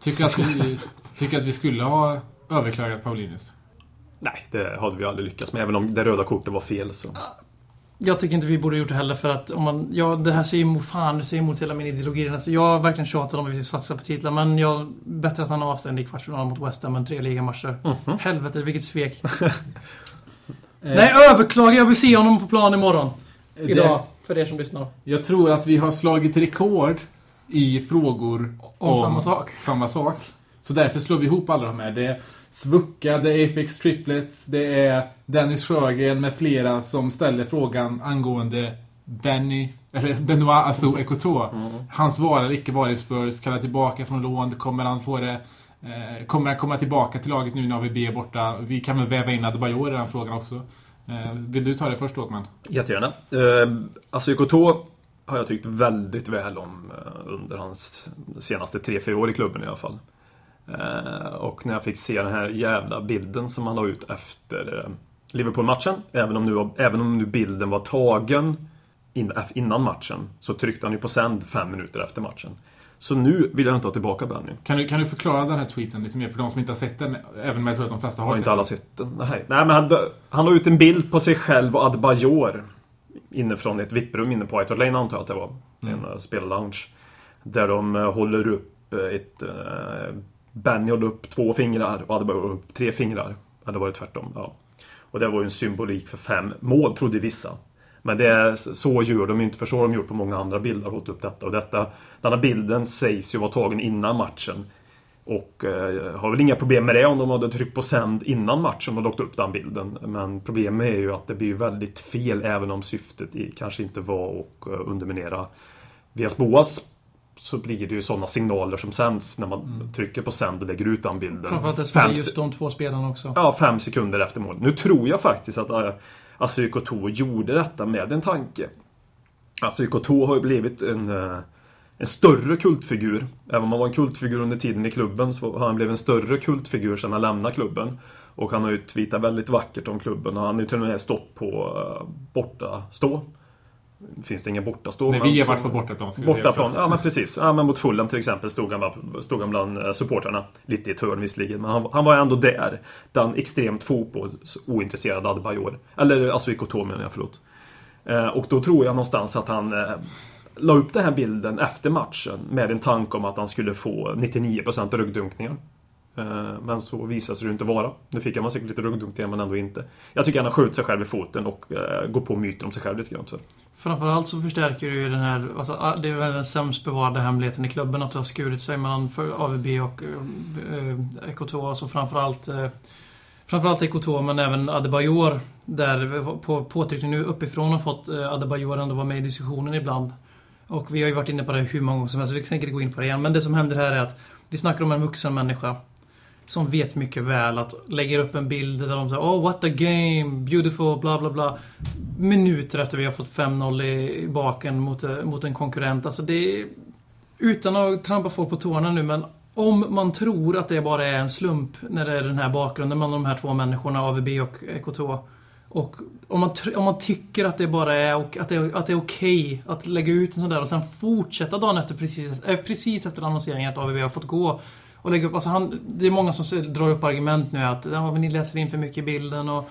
Tycker att vi, tycker att vi skulle ha överklagat Paulinhos. Nej, det hade vi aldrig lyckats med. Även om det röda kortet var fel så. Jag tycker inte vi borde gjort det heller för att om man... Ja, det här säger emot... Fan, det säger emot hela min ideologi. Alltså, jag har verkligen tjatat om att vi ska satsa på titlar men jag... Bättre att han är avstängd i kvartsfinalen mot West Ham än tre ligamatcher. Helvete, vilket svek. (laughs) Nej, överklaga! Jag vill se honom på plan imorgon. Idag. För er som lyssnar. Jag tror att vi har slagit rekord i frågor Om samma sak. samma sak. Så därför slår vi ihop alla de här. Det är Svucka, det är Afex Triplets, det är Dennis Sjögren med flera som ställer frågan angående Benny, eller Benoit Assou Ekoto. Hans vara eller icke vara i Spurs, kallar tillbaka från lån, kommer han få det eh, Kommer han komma tillbaka till laget nu när AVB är borta? Vi kan väl väva in Adebayor i den frågan också. Eh, vill du ta det först Åkman? Jättegärna. Eh, alltså Ikoto har jag tyckt väldigt väl om eh, under hans senaste 3-4 år i klubben i alla fall. Eh, och när jag fick se den här jävla bilden som han la ut efter eh, Liverpool-matchen, även om, nu, även om nu bilden var tagen in, innan matchen, så tryckte han ju på sänd fem minuter efter matchen. Så nu vill jag inte ha tillbaka Benny. Kan du, kan du förklara den här tweeten lite mer för de som inte har sett den? Även om jag tror att de flesta har, Har sett inte alla sett den? Nej, Nej men han, han la ut en bild på sig själv och Adebayor inifrån ett VIP-rum inne på White Lane antar jag att det var. En uh, spellounge. Där de eh, håller upp eh, ett... Benny håller upp två fingrar och håller upp tre fingrar. Eller var det tvärtom? Ja. Och det var ju en symbolik för fem mål, trodde vissa. Men det är, så gör de inte, för så har de gjort på många andra bilder, hållit upp detta. Och detta, den här bilden sägs ju vara tagen innan matchen. Och eh, har väl inga problem med det om de hade tryckt på sänd innan matchen och lagt upp den bilden. Men problemet är ju att det blir väldigt fel även om syftet i, kanske inte var att eh, underminera Vias Boas. Så blir det ju sådana signaler som sänds när man trycker på sänd och lägger ut den bilden. Framförallt eftersom det Fem just de två spelarna också. Ja, fem sekunder efter mål. Nu tror jag faktiskt att äh, Asuko To gjorde detta med en tanke. Asuko To har ju blivit en, äh, en större kultfigur. Även om han var en kultfigur under tiden i klubben så har han blivit en större kultfigur sedan han lämnade klubben. Och han har ju tweetat väldigt vackert om klubben och han har ju till och med stått på äh, bortastå. Finns det ingen bortastå? Nej, men vi har varit på bortaplan. Bortaplan, ja men precis. Ja, men mot Fulham till exempel stod han, stod han bland eh, supportrarna. Lite i ett hörn visserligen, men han, han var ändå där. Den extremt fotbollsointresserade Adebayor. Eller alltså Ikoto menar jag, förlåt. Eh, och då tror jag någonstans att han eh, la upp den här bilden efter matchen med en tanke om att han skulle få 99% ryggdunkningar. Eh, men så visade sig det inte vara. Nu fick han säkert lite ryggdunkningar men ändå inte. Jag tycker han har skjutit sig själv i foten och eh, går på myten om sig själv lite grann tyvärr. Framförallt så förstärker det ju den här, alltså, ah, det är väl den sämst bevarade hemligheten i klubben att det har skurit sig mellan för AVB och eh, Ekoto. Alltså framförallt, eh, framförallt Ekoto men även Adebayor. Där på påtryckning nu uppifrån har fått eh, Adebayor ändå vara med i diskussionen ibland. Och vi har ju varit inne på det hur många gånger som helst, så vi tänker inte gå in på det igen. Men det som händer här är att vi snackar om en vuxen människa som vet mycket väl att lägger upp en bild där de säger Oh what a game, beautiful, bla bla bla. Minuter efter vi har fått 5-0 i baken mot, eh, mot en konkurrent. Alltså det är, Utan att trampa folk på tårna nu men om man tror att det bara är en slump när det är den här bakgrunden mellan de här två människorna, AVB och EK2. Och om man, om man tycker att det bara är, och, att det är, att det är okej att lägga ut en sån där och sen fortsätta dagen efter precis, eh, precis efter annonseringen att AVB har fått gå och lägga upp, alltså han, det är många som drar upp argument nu att ja, men ni läser in för mycket i bilden och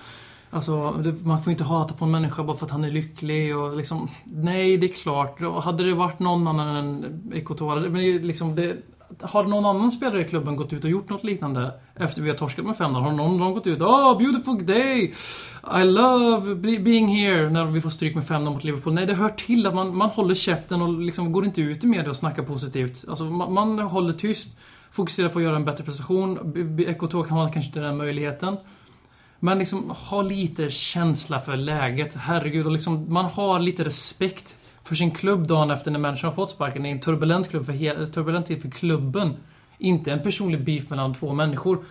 Alltså, det, man får inte hata på en människa bara för att han är lycklig och liksom Nej, det är klart. Hade det varit någon annan än Ekotoa, det- men liksom det, Har någon annan spelare i klubben gått ut och gjort något liknande efter vi har torskat med 5 Har någon, någon gått ut Oh, beautiful day! I love being here när vi får stryk med 5 mot Liverpool. Nej, det hör till att man, man håller käften och liksom går inte ut i media och snackar positivt. Alltså, man, man håller tyst fokusera på att göra en bättre prestation. B- kan ha kanske inte den möjligheten. Men liksom ha lite känsla för läget. Herregud, och liksom, man har lite respekt för sin klubb dagen efter när människan har fått sparken. Det är en turbulent, klubb för hela, turbulent tid för klubben. Inte en personlig beef mellan två människor.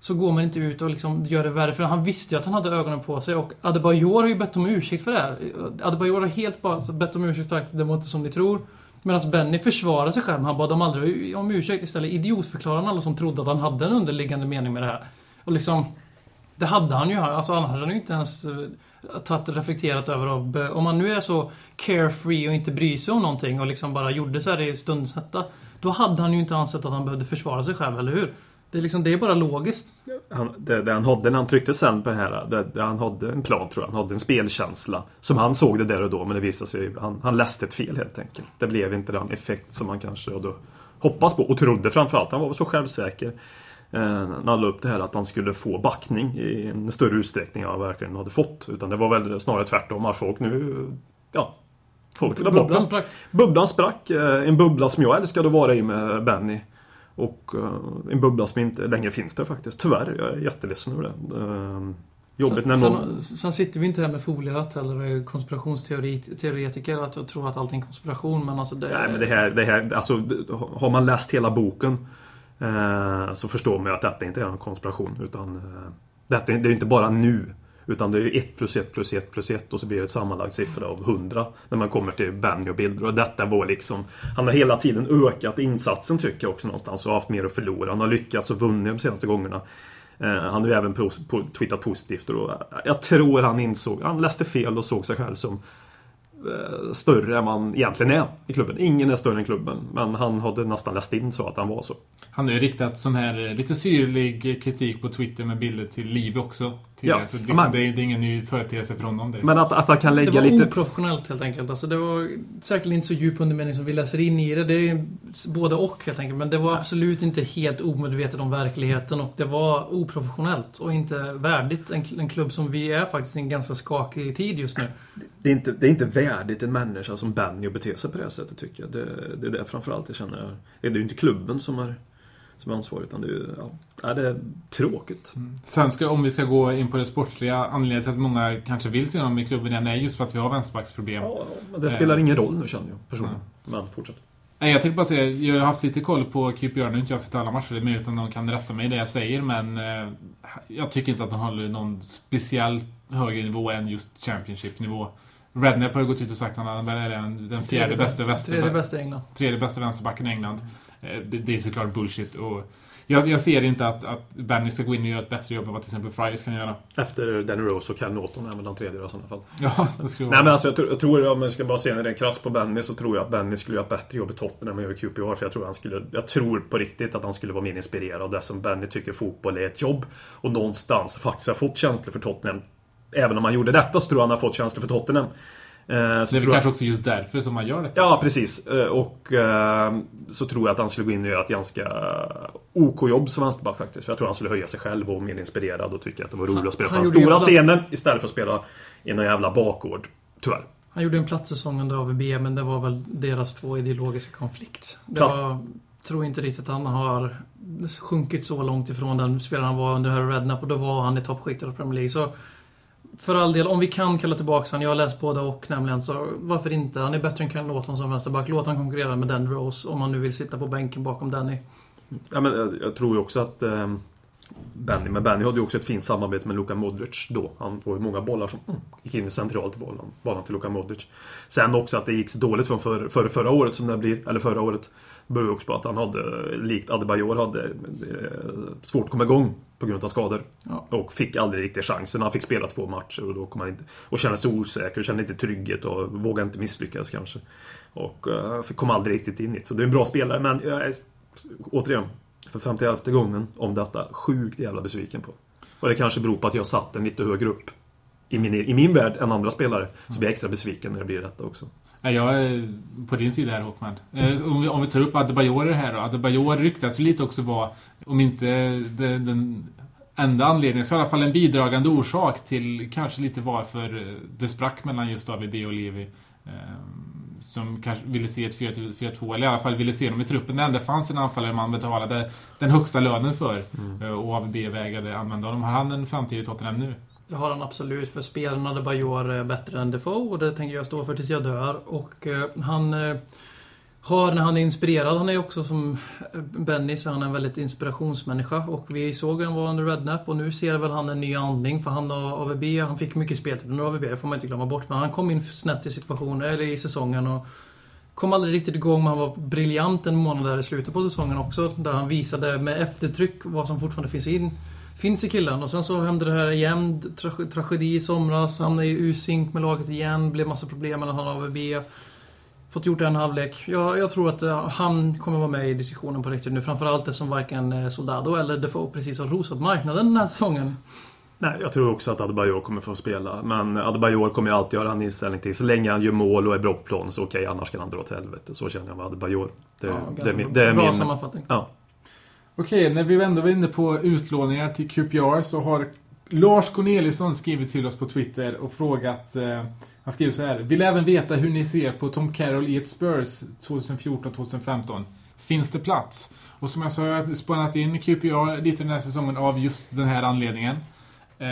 Så går man inte ut och liksom gör det värre. För han visste ju att han hade ögonen på sig. Och Adebayor har ju bett om ursäkt för det här. Adebayor har helt bara bett om ursäkt och sagt det var inte som ni tror. Medan Benny försvarar sig själv. Han bad dem aldrig om ursäkt. Istället idiotförklarar han alla som trodde att han hade en underliggande mening med det här. Och liksom... Det hade han ju. Alltså annars hade han ju inte ens eh, tagit reflekterat över och Om man nu är så carefree och inte bryr sig om någonting och liksom bara gjorde så här i stundens. Då hade han ju inte ansett att han behövde försvara sig själv, eller hur? Det är, liksom, det är bara logiskt. Han, det, det han hade när han tryckte sen på det här, det, det han hade en plan tror jag. Han hade en spelkänsla. Som han såg det där och då, men det visade sig han, han läste ett fel helt enkelt. Det blev inte den effekt som man kanske hade hoppats på och trodde framförallt. Han var väl så självsäker. Eh, när han la upp det här att han skulle få backning i en större utsträckning än vad han verkligen hade fått. Utan det var väl snarare tvärtom. Att folk nu, ja, folk ville bort Bubblan. Bubblan sprack. eh, En bubbla som jag älskade att vara i med Benny. Och eh, en bubbla som inte längre finns där faktiskt. Tyvärr. Jag är jätteledsen över det. Eh, Jobbigt när någon... sen, sen sitter vi inte här med foliehatt eller är konspirationsteoretiker att tro att allting är konspiration, men alltså det... Nej men det här, det här, alltså har man läst hela boken eh, så förstår man ju att detta inte är en konspiration utan eh, detta, det är ju inte bara nu utan det är ju 1 plus 1 plus 1 plus 1 och så blir det ett sammanlagt siffra av 100 när man kommer till Benny och bilder och detta var liksom Han har hela tiden ökat insatsen tycker jag också någonstans och haft mer att förlora. Han har lyckats och vunnit de senaste gångerna. Eh, Han har ju även twittrat po- tweetat positivt och då, jag tror han insåg, han läste fel och såg sig själv som större än man egentligen är i klubben. Ingen är större än klubben, men han hade nästan läst in så att han var så. Han har ju riktat sån här eh, lite syrlig kritik på Twitter med bilder till Liv också. Tidigare. Ja, Så liksom, men- det, är, det är ingen ny företeelse för honom. Direkt. Men att, att han kan Det lägga var lite... oprofessionellt helt enkelt. Alltså det var säkerligen inte så djup undermening som vi läser in i det. Det är både och helt enkelt. Men det var absolut inte helt omedvetet om verkligheten och det var oprofessionellt och inte värdigt en, en klubb som vi är faktiskt i en ganska skakig tid just nu. Det är, inte, det är inte värdigt en människa som Benny att bete sig på det här sättet tycker jag. Det, det är det framförallt jag känner. Det är ju inte klubben som är, som är ansvarig utan det är, ja, ja, det är tråkigt. Sen ska, om vi ska gå in på det sportsliga, anledningen till att många kanske vill se honom i klubben igen är just för att vi har vänsterbacksproblem. Ja, det spelar ingen roll nu känner jag personligen. Men fortsätt. Nej, jag tänkte bara säga, jag har haft lite koll på QPR, nu har inte jag sett alla matcher, det är möjligt att någon kan rätta mig i det jag säger, men eh, jag tycker inte att de håller någon speciellt högre nivå än just Championship-nivå. Rednap har ju gått ut och sagt att han är den, den fjärde bästa, Tredje vänsterbacken bästa England. tredje bästa vänsterbacken i England. Eh, Det, det är såklart bullshit. Och jag, jag ser inte att, att Benny ska gå in och göra ett bättre jobb än vad till exempel Fridays kan göra. Efter Danny Rose och Cal Norton är väl den tredje i sådana fall. Ja, det skulle Nej men alltså jag, tror- jag tror, om jag ska bara se en krass på Benny så tror jag att Benny skulle göra ett bättre jobb i Tottenham än vad han gör i QPR. För jag tror, han skulle, jag tror på riktigt att han skulle vara mer inspirerad av det som Benny tycker fotboll är ett jobb. Och någonstans faktiskt har fått känslor för Tottenham. Även om han gjorde detta så tror jag han har fått känslor för Tottenham. Eh, så det är väl tror jag- kanske också just därför som man gör det. Ja, precis. Eh, Och eh, så tror jag att han skulle gå in och göra ett ganska OK-jobb som vänsterback faktiskt. För jag tror han skulle höja sig själv och vara mer inspirerad och tycka att det var roligt Han- att spela på han den stora alla- scenen istället för att spela i någon jävla bakgård. Tyvärr. Han gjorde en platssäsong under AVB, men det var väl deras två ideologiska konflikt. Det var, tror inte riktigt att han har sjunkit så långt ifrån den spelaren han var under Harry Redknapp och då var han i toppskiktet av Premier League. Så för all del, om vi kan kalla tillbaka han, jag har läst båda och nämligen, så varför inte? Han är bättre än Ken Lawton som vänsterback. Låt han konkurrera med Dan Rose om han nu vill sitta på bänken bakom Danny. Ja, men jag, jag tror ju också att eh, Benny, men Benny hade ju också ett fint samarbete med Luka Modric då. Han var ju många bollar som mm, gick in centralt i bollen, banan till Luka Modric. Sen också att det gick så dåligt från för, för, förra året som det blir, eller förra året. Beror också på att han hade, likt Adebayor, hade eh, svårt att komma igång på grund av skador. Ja. Och fick aldrig riktigt chansen. Han fick spela två matcher och då kom han inte... Och kände sig osäker, och kände inte trygghet och vågade inte misslyckas kanske. Och uh, kom aldrig riktigt in i det. Så det är en bra spelare, men jag återigen, för 51 gången om detta, sjukt jävla besviken på. Och det kanske beror på att jag satt den lite högre upp i min, i min värld än andra spelare. Så blir jag extra besviken när det blir detta också. Jag är på din sida här Håkman. Eh, om vi, om vi tar upp Adebayor här då. Adebayor ryktas ju lite också vara, om inte den, den enda anledningen, så i alla fall en bidragande orsak till kanske lite varför det sprack mellan just AVB och Levi. Ehm, som kanske ville se ett 4-4-2 eller i alla fall ville se dem i truppen. Det enda fanns en anfallare man betalade den högsta lönen för Mm. eh, och AVB vägrade använda honom. Har han en framtid i Tottenham nu? Det har han absolut, för spelarna där Bajor är bättre än Defoe och det tänker jag stå för tills jag dör. Och eh, han eh, har, när han är inspirerad, han är också som eh, Benny, så han är en väldigt inspirationsmänniska. Och vi såg han var under Rednap och nu ser väl han en ny andning för han har AVB, han fick mycket speltid under AVB, det får man inte glömma bort. Men han kom in snett i situationen, eller i säsongen och kom aldrig riktigt igång, men han var briljant en månad där i slutet på säsongen också. Där han visade med eftertryck vad som fortfarande finns in finns i killen. Och sen så hände det här igen. Tra- tragedi i somras. Hamnade i usynk med laget igen. Blev massa problem mellan han och AVB. Fått gjort en halvlek. Jag, jag tror att eh, han kommer vara med i diskussionen på riktigt nu. Framförallt eftersom varken eh, Soldado eller Defoe precis har rosat marknaden den här säsongen. Nej, jag tror också att Adebayor kommer få spela. Men Adebayor kommer ju alltid göra en inställning till. Så länge han gör mål och är bra på plan så okej, annars kan han dra åt helvete. Så känner jag med Adebayor. Det, Ja, det, är min, bra. det är Bra min... sammanfattning. Ja. Okej, när vi ändå var inne på utlåningar till QPR så har Lars Corneliusson skrivit till oss på Twitter och frågat... Eh, han skriver så här. Vill även veta hur ni ser på Tom Carroll i ett Spurs 2014-2015. Finns det plats? Och som jag sa, jag har spannat in QPR lite den här säsongen av just den här anledningen. Eh,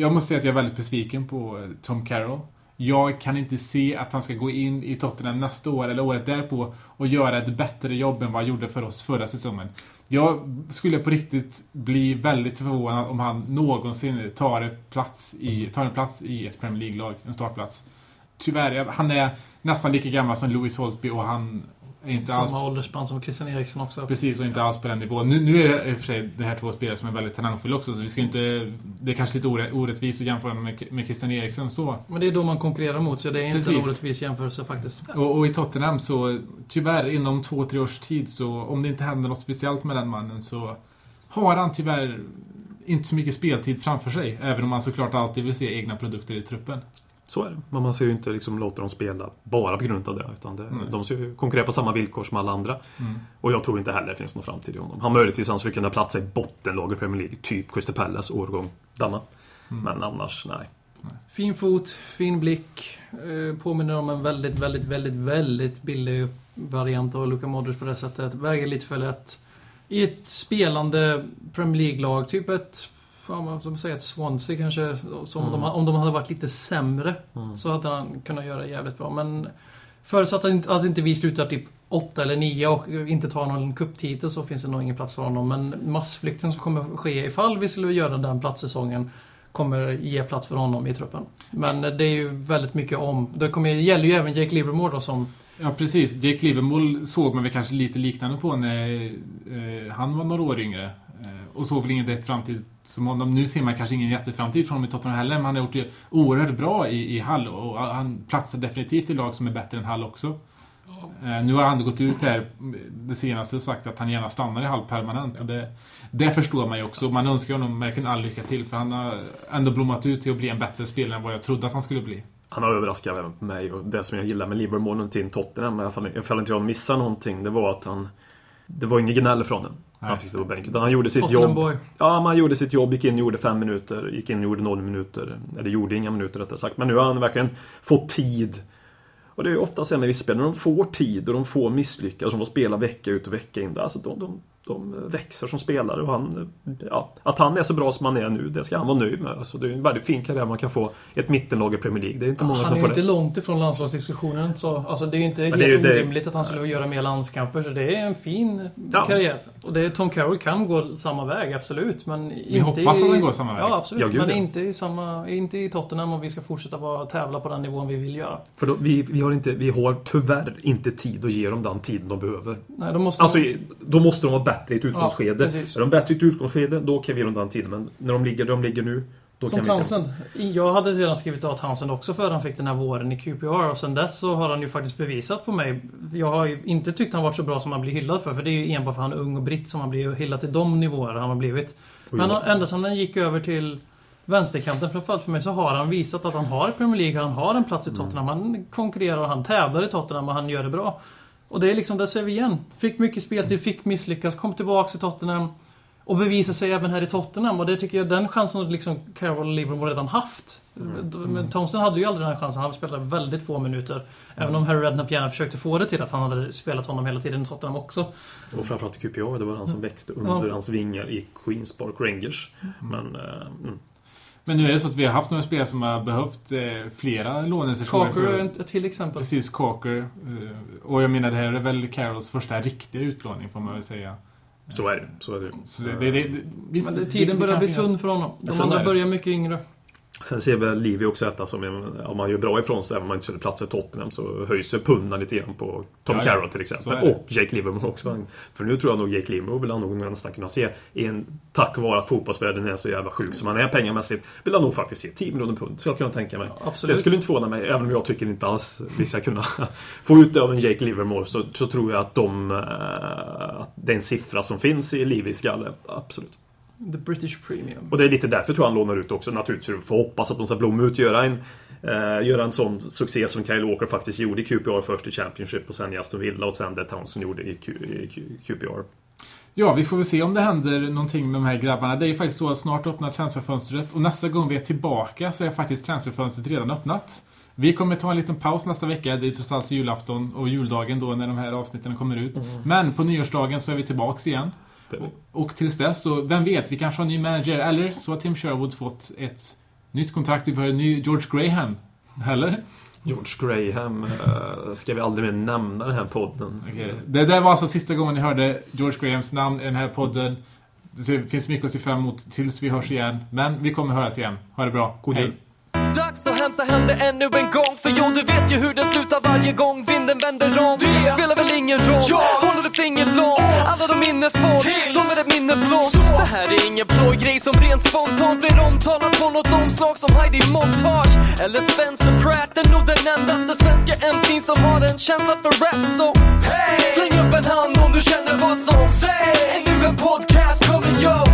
jag måste säga att jag är väldigt besviken på Tom Carroll. Jag kan inte se att han ska gå in i Tottenham nästa år eller året därpå och göra ett bättre jobb än vad han gjorde för oss förra säsongen. Jag skulle på riktigt bli väldigt förvånad om han någonsin tar, plats i, tar en plats i ett Premier League-lag, en startplats. Tyvärr, han är nästan lika gammal som Louis Holtby och han inte alls... Samma åldersspann som Christian Eriksson också. Precis, och inte alls på den nivån. Nu, nu är det i och för sig det här två spelare som är väldigt talangfulla också, så vi ska inte... Det är kanske lite orä- orättvist att jämföra med, med Christian Eriksson så. Men det är då man konkurrerar mot, så det är inte en Precis. orättvis jämförelse faktiskt. Och, och i Tottenham så, tyvärr inom två, tre års tid så, om det inte händer något speciellt med den mannen så har han tyvärr inte så mycket speltid framför sig. Även om man såklart alltid vill se egna produkter i truppen. Så är det. Men man ska ju inte liksom låta dem spela bara på grund av det. Utan det, Nej. de ska ju konkurrera på samma villkor som alla andra. Mm. Och jag tror inte heller det finns någon framtid i honom. Han möjligtvis han skulle kunna platsa i bottenlag i Premier League. Typ Crystal Palace årgång denna. Mm. Men annars, nej. Fin fot, fin blick. Eh, påminner om en väldigt, väldigt, väldigt, väldigt billig variant av Luka Modric på det sättet. Väger lite för lätt. I ett spelande Premier League-lag, typ ett... Vad man ska säga, ett Swansea kanske. Som Mm. de, om de hade varit lite sämre Mm. så hade han kunnat göra jävligt bra. Men förutsatt att inte, att inte vi slutar typ 8 eller 9 och inte tar någon kupptitel så finns det nog ingen plats för honom. Men massflykten som kommer ske ifall vi skulle göra den platssäsongen kommer ge plats för honom i truppen. Men det är ju väldigt mycket om. Det kommer, gäller ju även Jake Livermore då som... Ja, precis. Jake Livermore såg man väl kanske lite liknande på när eh, han var några år yngre. Eh, och såg väl ingen direkt framtid som honom. Nu ser man kanske ingen jätteframtid från honom i Tottenham heller, men han har gjort det oerhört bra i, i Hall och han platsar definitivt i lag som är bättre än Hall också. Eh, nu har han gått ut här det senaste och sagt att han gärna stannar i Hall permanent. Och det, det förstår man ju också. Man önskar honom verkligen all lycka till för han har ändå blommat ut till att bli en bättre spelare än vad jag trodde att han skulle bli. Han har överraskat även mig och det som jag gillar med Livermore till Tottenham, i alla fall, ifall inte jag missar någonting, det var att han... Det var ingen gnäll från den. Nej. Han fick stå på bänken. Han gjorde sitt Tottenham jobb. boy. Ja, men han gjorde sitt jobb, gick in och gjorde fem minuter, gick in och gjorde noll minuter. Eller gjorde inga minuter rättare sagt. Men nu har han verkligen fått tid. Och det är ju ofta så med vissa spelare, när de får tid och de får misslyckas, som får spela vecka ut och vecka in. Alltså de, de, de växer som spelare och han... Ja, att han är så bra som han är nu, det ska han vara nöjd med. Alltså, det är en väldigt fin karriär man kan få ett mittenlag i Premier League. Det är inte många Han som är ju får inte det. långt ifrån landslagsdiskussionen. Så, alltså det är inte Men helt det är ju det- orimligt att han skulle göra mer landskamper. Så det är en fin Ja. karriär. Och det är, Tom Carroll kan gå samma väg, absolut. Men inte hoppas i, att han går samma väg. Ja, absolut. Ja, gud, men ja. inte, i samma, inte i Tottenham om vi ska fortsätta vara, tävla på den nivån vi vill göra. För då, vi, vi, har inte, vi har tyvärr inte tid att ge dem den tiden de behöver. Nej, de måste... Alltså, då måste de vara bättre i ett utgångsskede. precis. är de bättre i ett utgångsskede, då kan vi ge den tiden. Men när de ligger där de ligger nu, då Som kan vi. Townsend. Jag hade redan skrivit av Townsend också för han fick den här våren i QPR och sen dess så har han ju faktiskt bevisat på mig. Jag har ju inte tyckt han varit så bra som han blir hyllad för. För det är ju enbart för han är ung och britt som han blir hyllad till de nivåer han har blivit. Men ända sedan han gick över till vänsterkanten framförallt för mig så har han visat att han har Premier League, han har en plats i Tottenham. Han konkurrerar och han tävlar i Tottenham och han gör det bra. Och det är liksom, där ser vi igen. Fick mycket speltid, fick misslyckas, kom tillbaks till Tottenham. och bevisa sig även här i Tottenham. Och det tycker jag, den chansen har liksom Carroll och Liverpool redan haft. Men Thompson hade ju aldrig den här chansen. Han spelade väldigt få minuter. Även om Harry Redknapp gärna försökte få det till att han hade spelat honom hela tiden i Tottenham också. Och framförallt i QPR, det var han som växte under Ja. hans vingar i Queens Park Rangers. Men... Men nu är det så att vi har haft några spelare som har behövt eh, flera lånesessioner. För- ett till exempel. Precis, Carker. Eh, och jag menar, det här är väl Carrolls första riktiga utlåning får man väl säga. Så är det. Så är det. Så det, det, det, visst, Men tiden det börjar bli tunn för honom. De andra börjar mycket yngre. Sen ser väl Livi också detta som, en- om man gör bra ifrån sig, även om man inte skulle platsa i Tottenham, så höjs ju pundan lite grann på Tom Ja, ja. Carroll till exempel. Och Jake Livermore också. För nu tror jag nog Jake Livermore vill han nog nästan kunna se, en, tack vare att fotbollsvärlden är så jävla sjuk som han är pengamässigt, vill han nog faktiskt se 10 miljoner pund. Skulle jag kunna tänka mig. absolut. Det skulle inte förvåna mig, även om jag tycker inte alls vi ska kunna (laughs) få ut det av en Jake Livermore, så, så tror jag att de... eh, att det är en siffra som finns i Livis skalle. Absolut. The British Premium. Och det är lite därför tror jag han lånar ut också naturligtvis. För att hoppas att de ska blomma ut göra en, eh, göra en sån succé som Kyle Walker faktiskt gjorde i QPR först i Championship och sen i Aston Villa och sen det Townsend gjorde i, Q, i Q, QPR. Ja, vi får väl se om det händer någonting med de här grabbarna. Det är ju faktiskt så att snart öppnar transferfönstret och nästa gång vi är tillbaka så är faktiskt transferfönstret redan öppnat. Vi kommer ta en liten paus nästa vecka. Det är trots allt julafton och juldagen då när de här avsnitten kommer ut. Men på nyårsdagen så är vi tillbaks igen. Och tills dess så, vem vet, vi kanske har en ny manager. Eller så har Tim Sherwood fått ett nytt kontrakt. Vi får en ny George Graham. Eller? George Graham eh, ska vi aldrig mer nämna den här podden. Okej. Det där var alltså sista gången ni hörde George Grahams namn i den här podden. Det finns mycket att se fram emot tills vi hörs igen. Men vi kommer höras igen. Ha det bra. God Hej. jul. Dags att hämta hem det ännu en gång. För jo, du vet ju hur det slutar varje gång vinden vänder om. Det spelar väl ingen roll, håller du finger långt. Alla de minne får, de är ett minne blått Det här är ingen blå grej som rent spontant blir omtalat på något omslag som Heidi Montage. Eller Spencer Pratt, är nog den endaste svenska MC'n som har en känsla för rap. Så hey! släng upp en hand om du känner vad som sägs Ännu en podcast kommer yo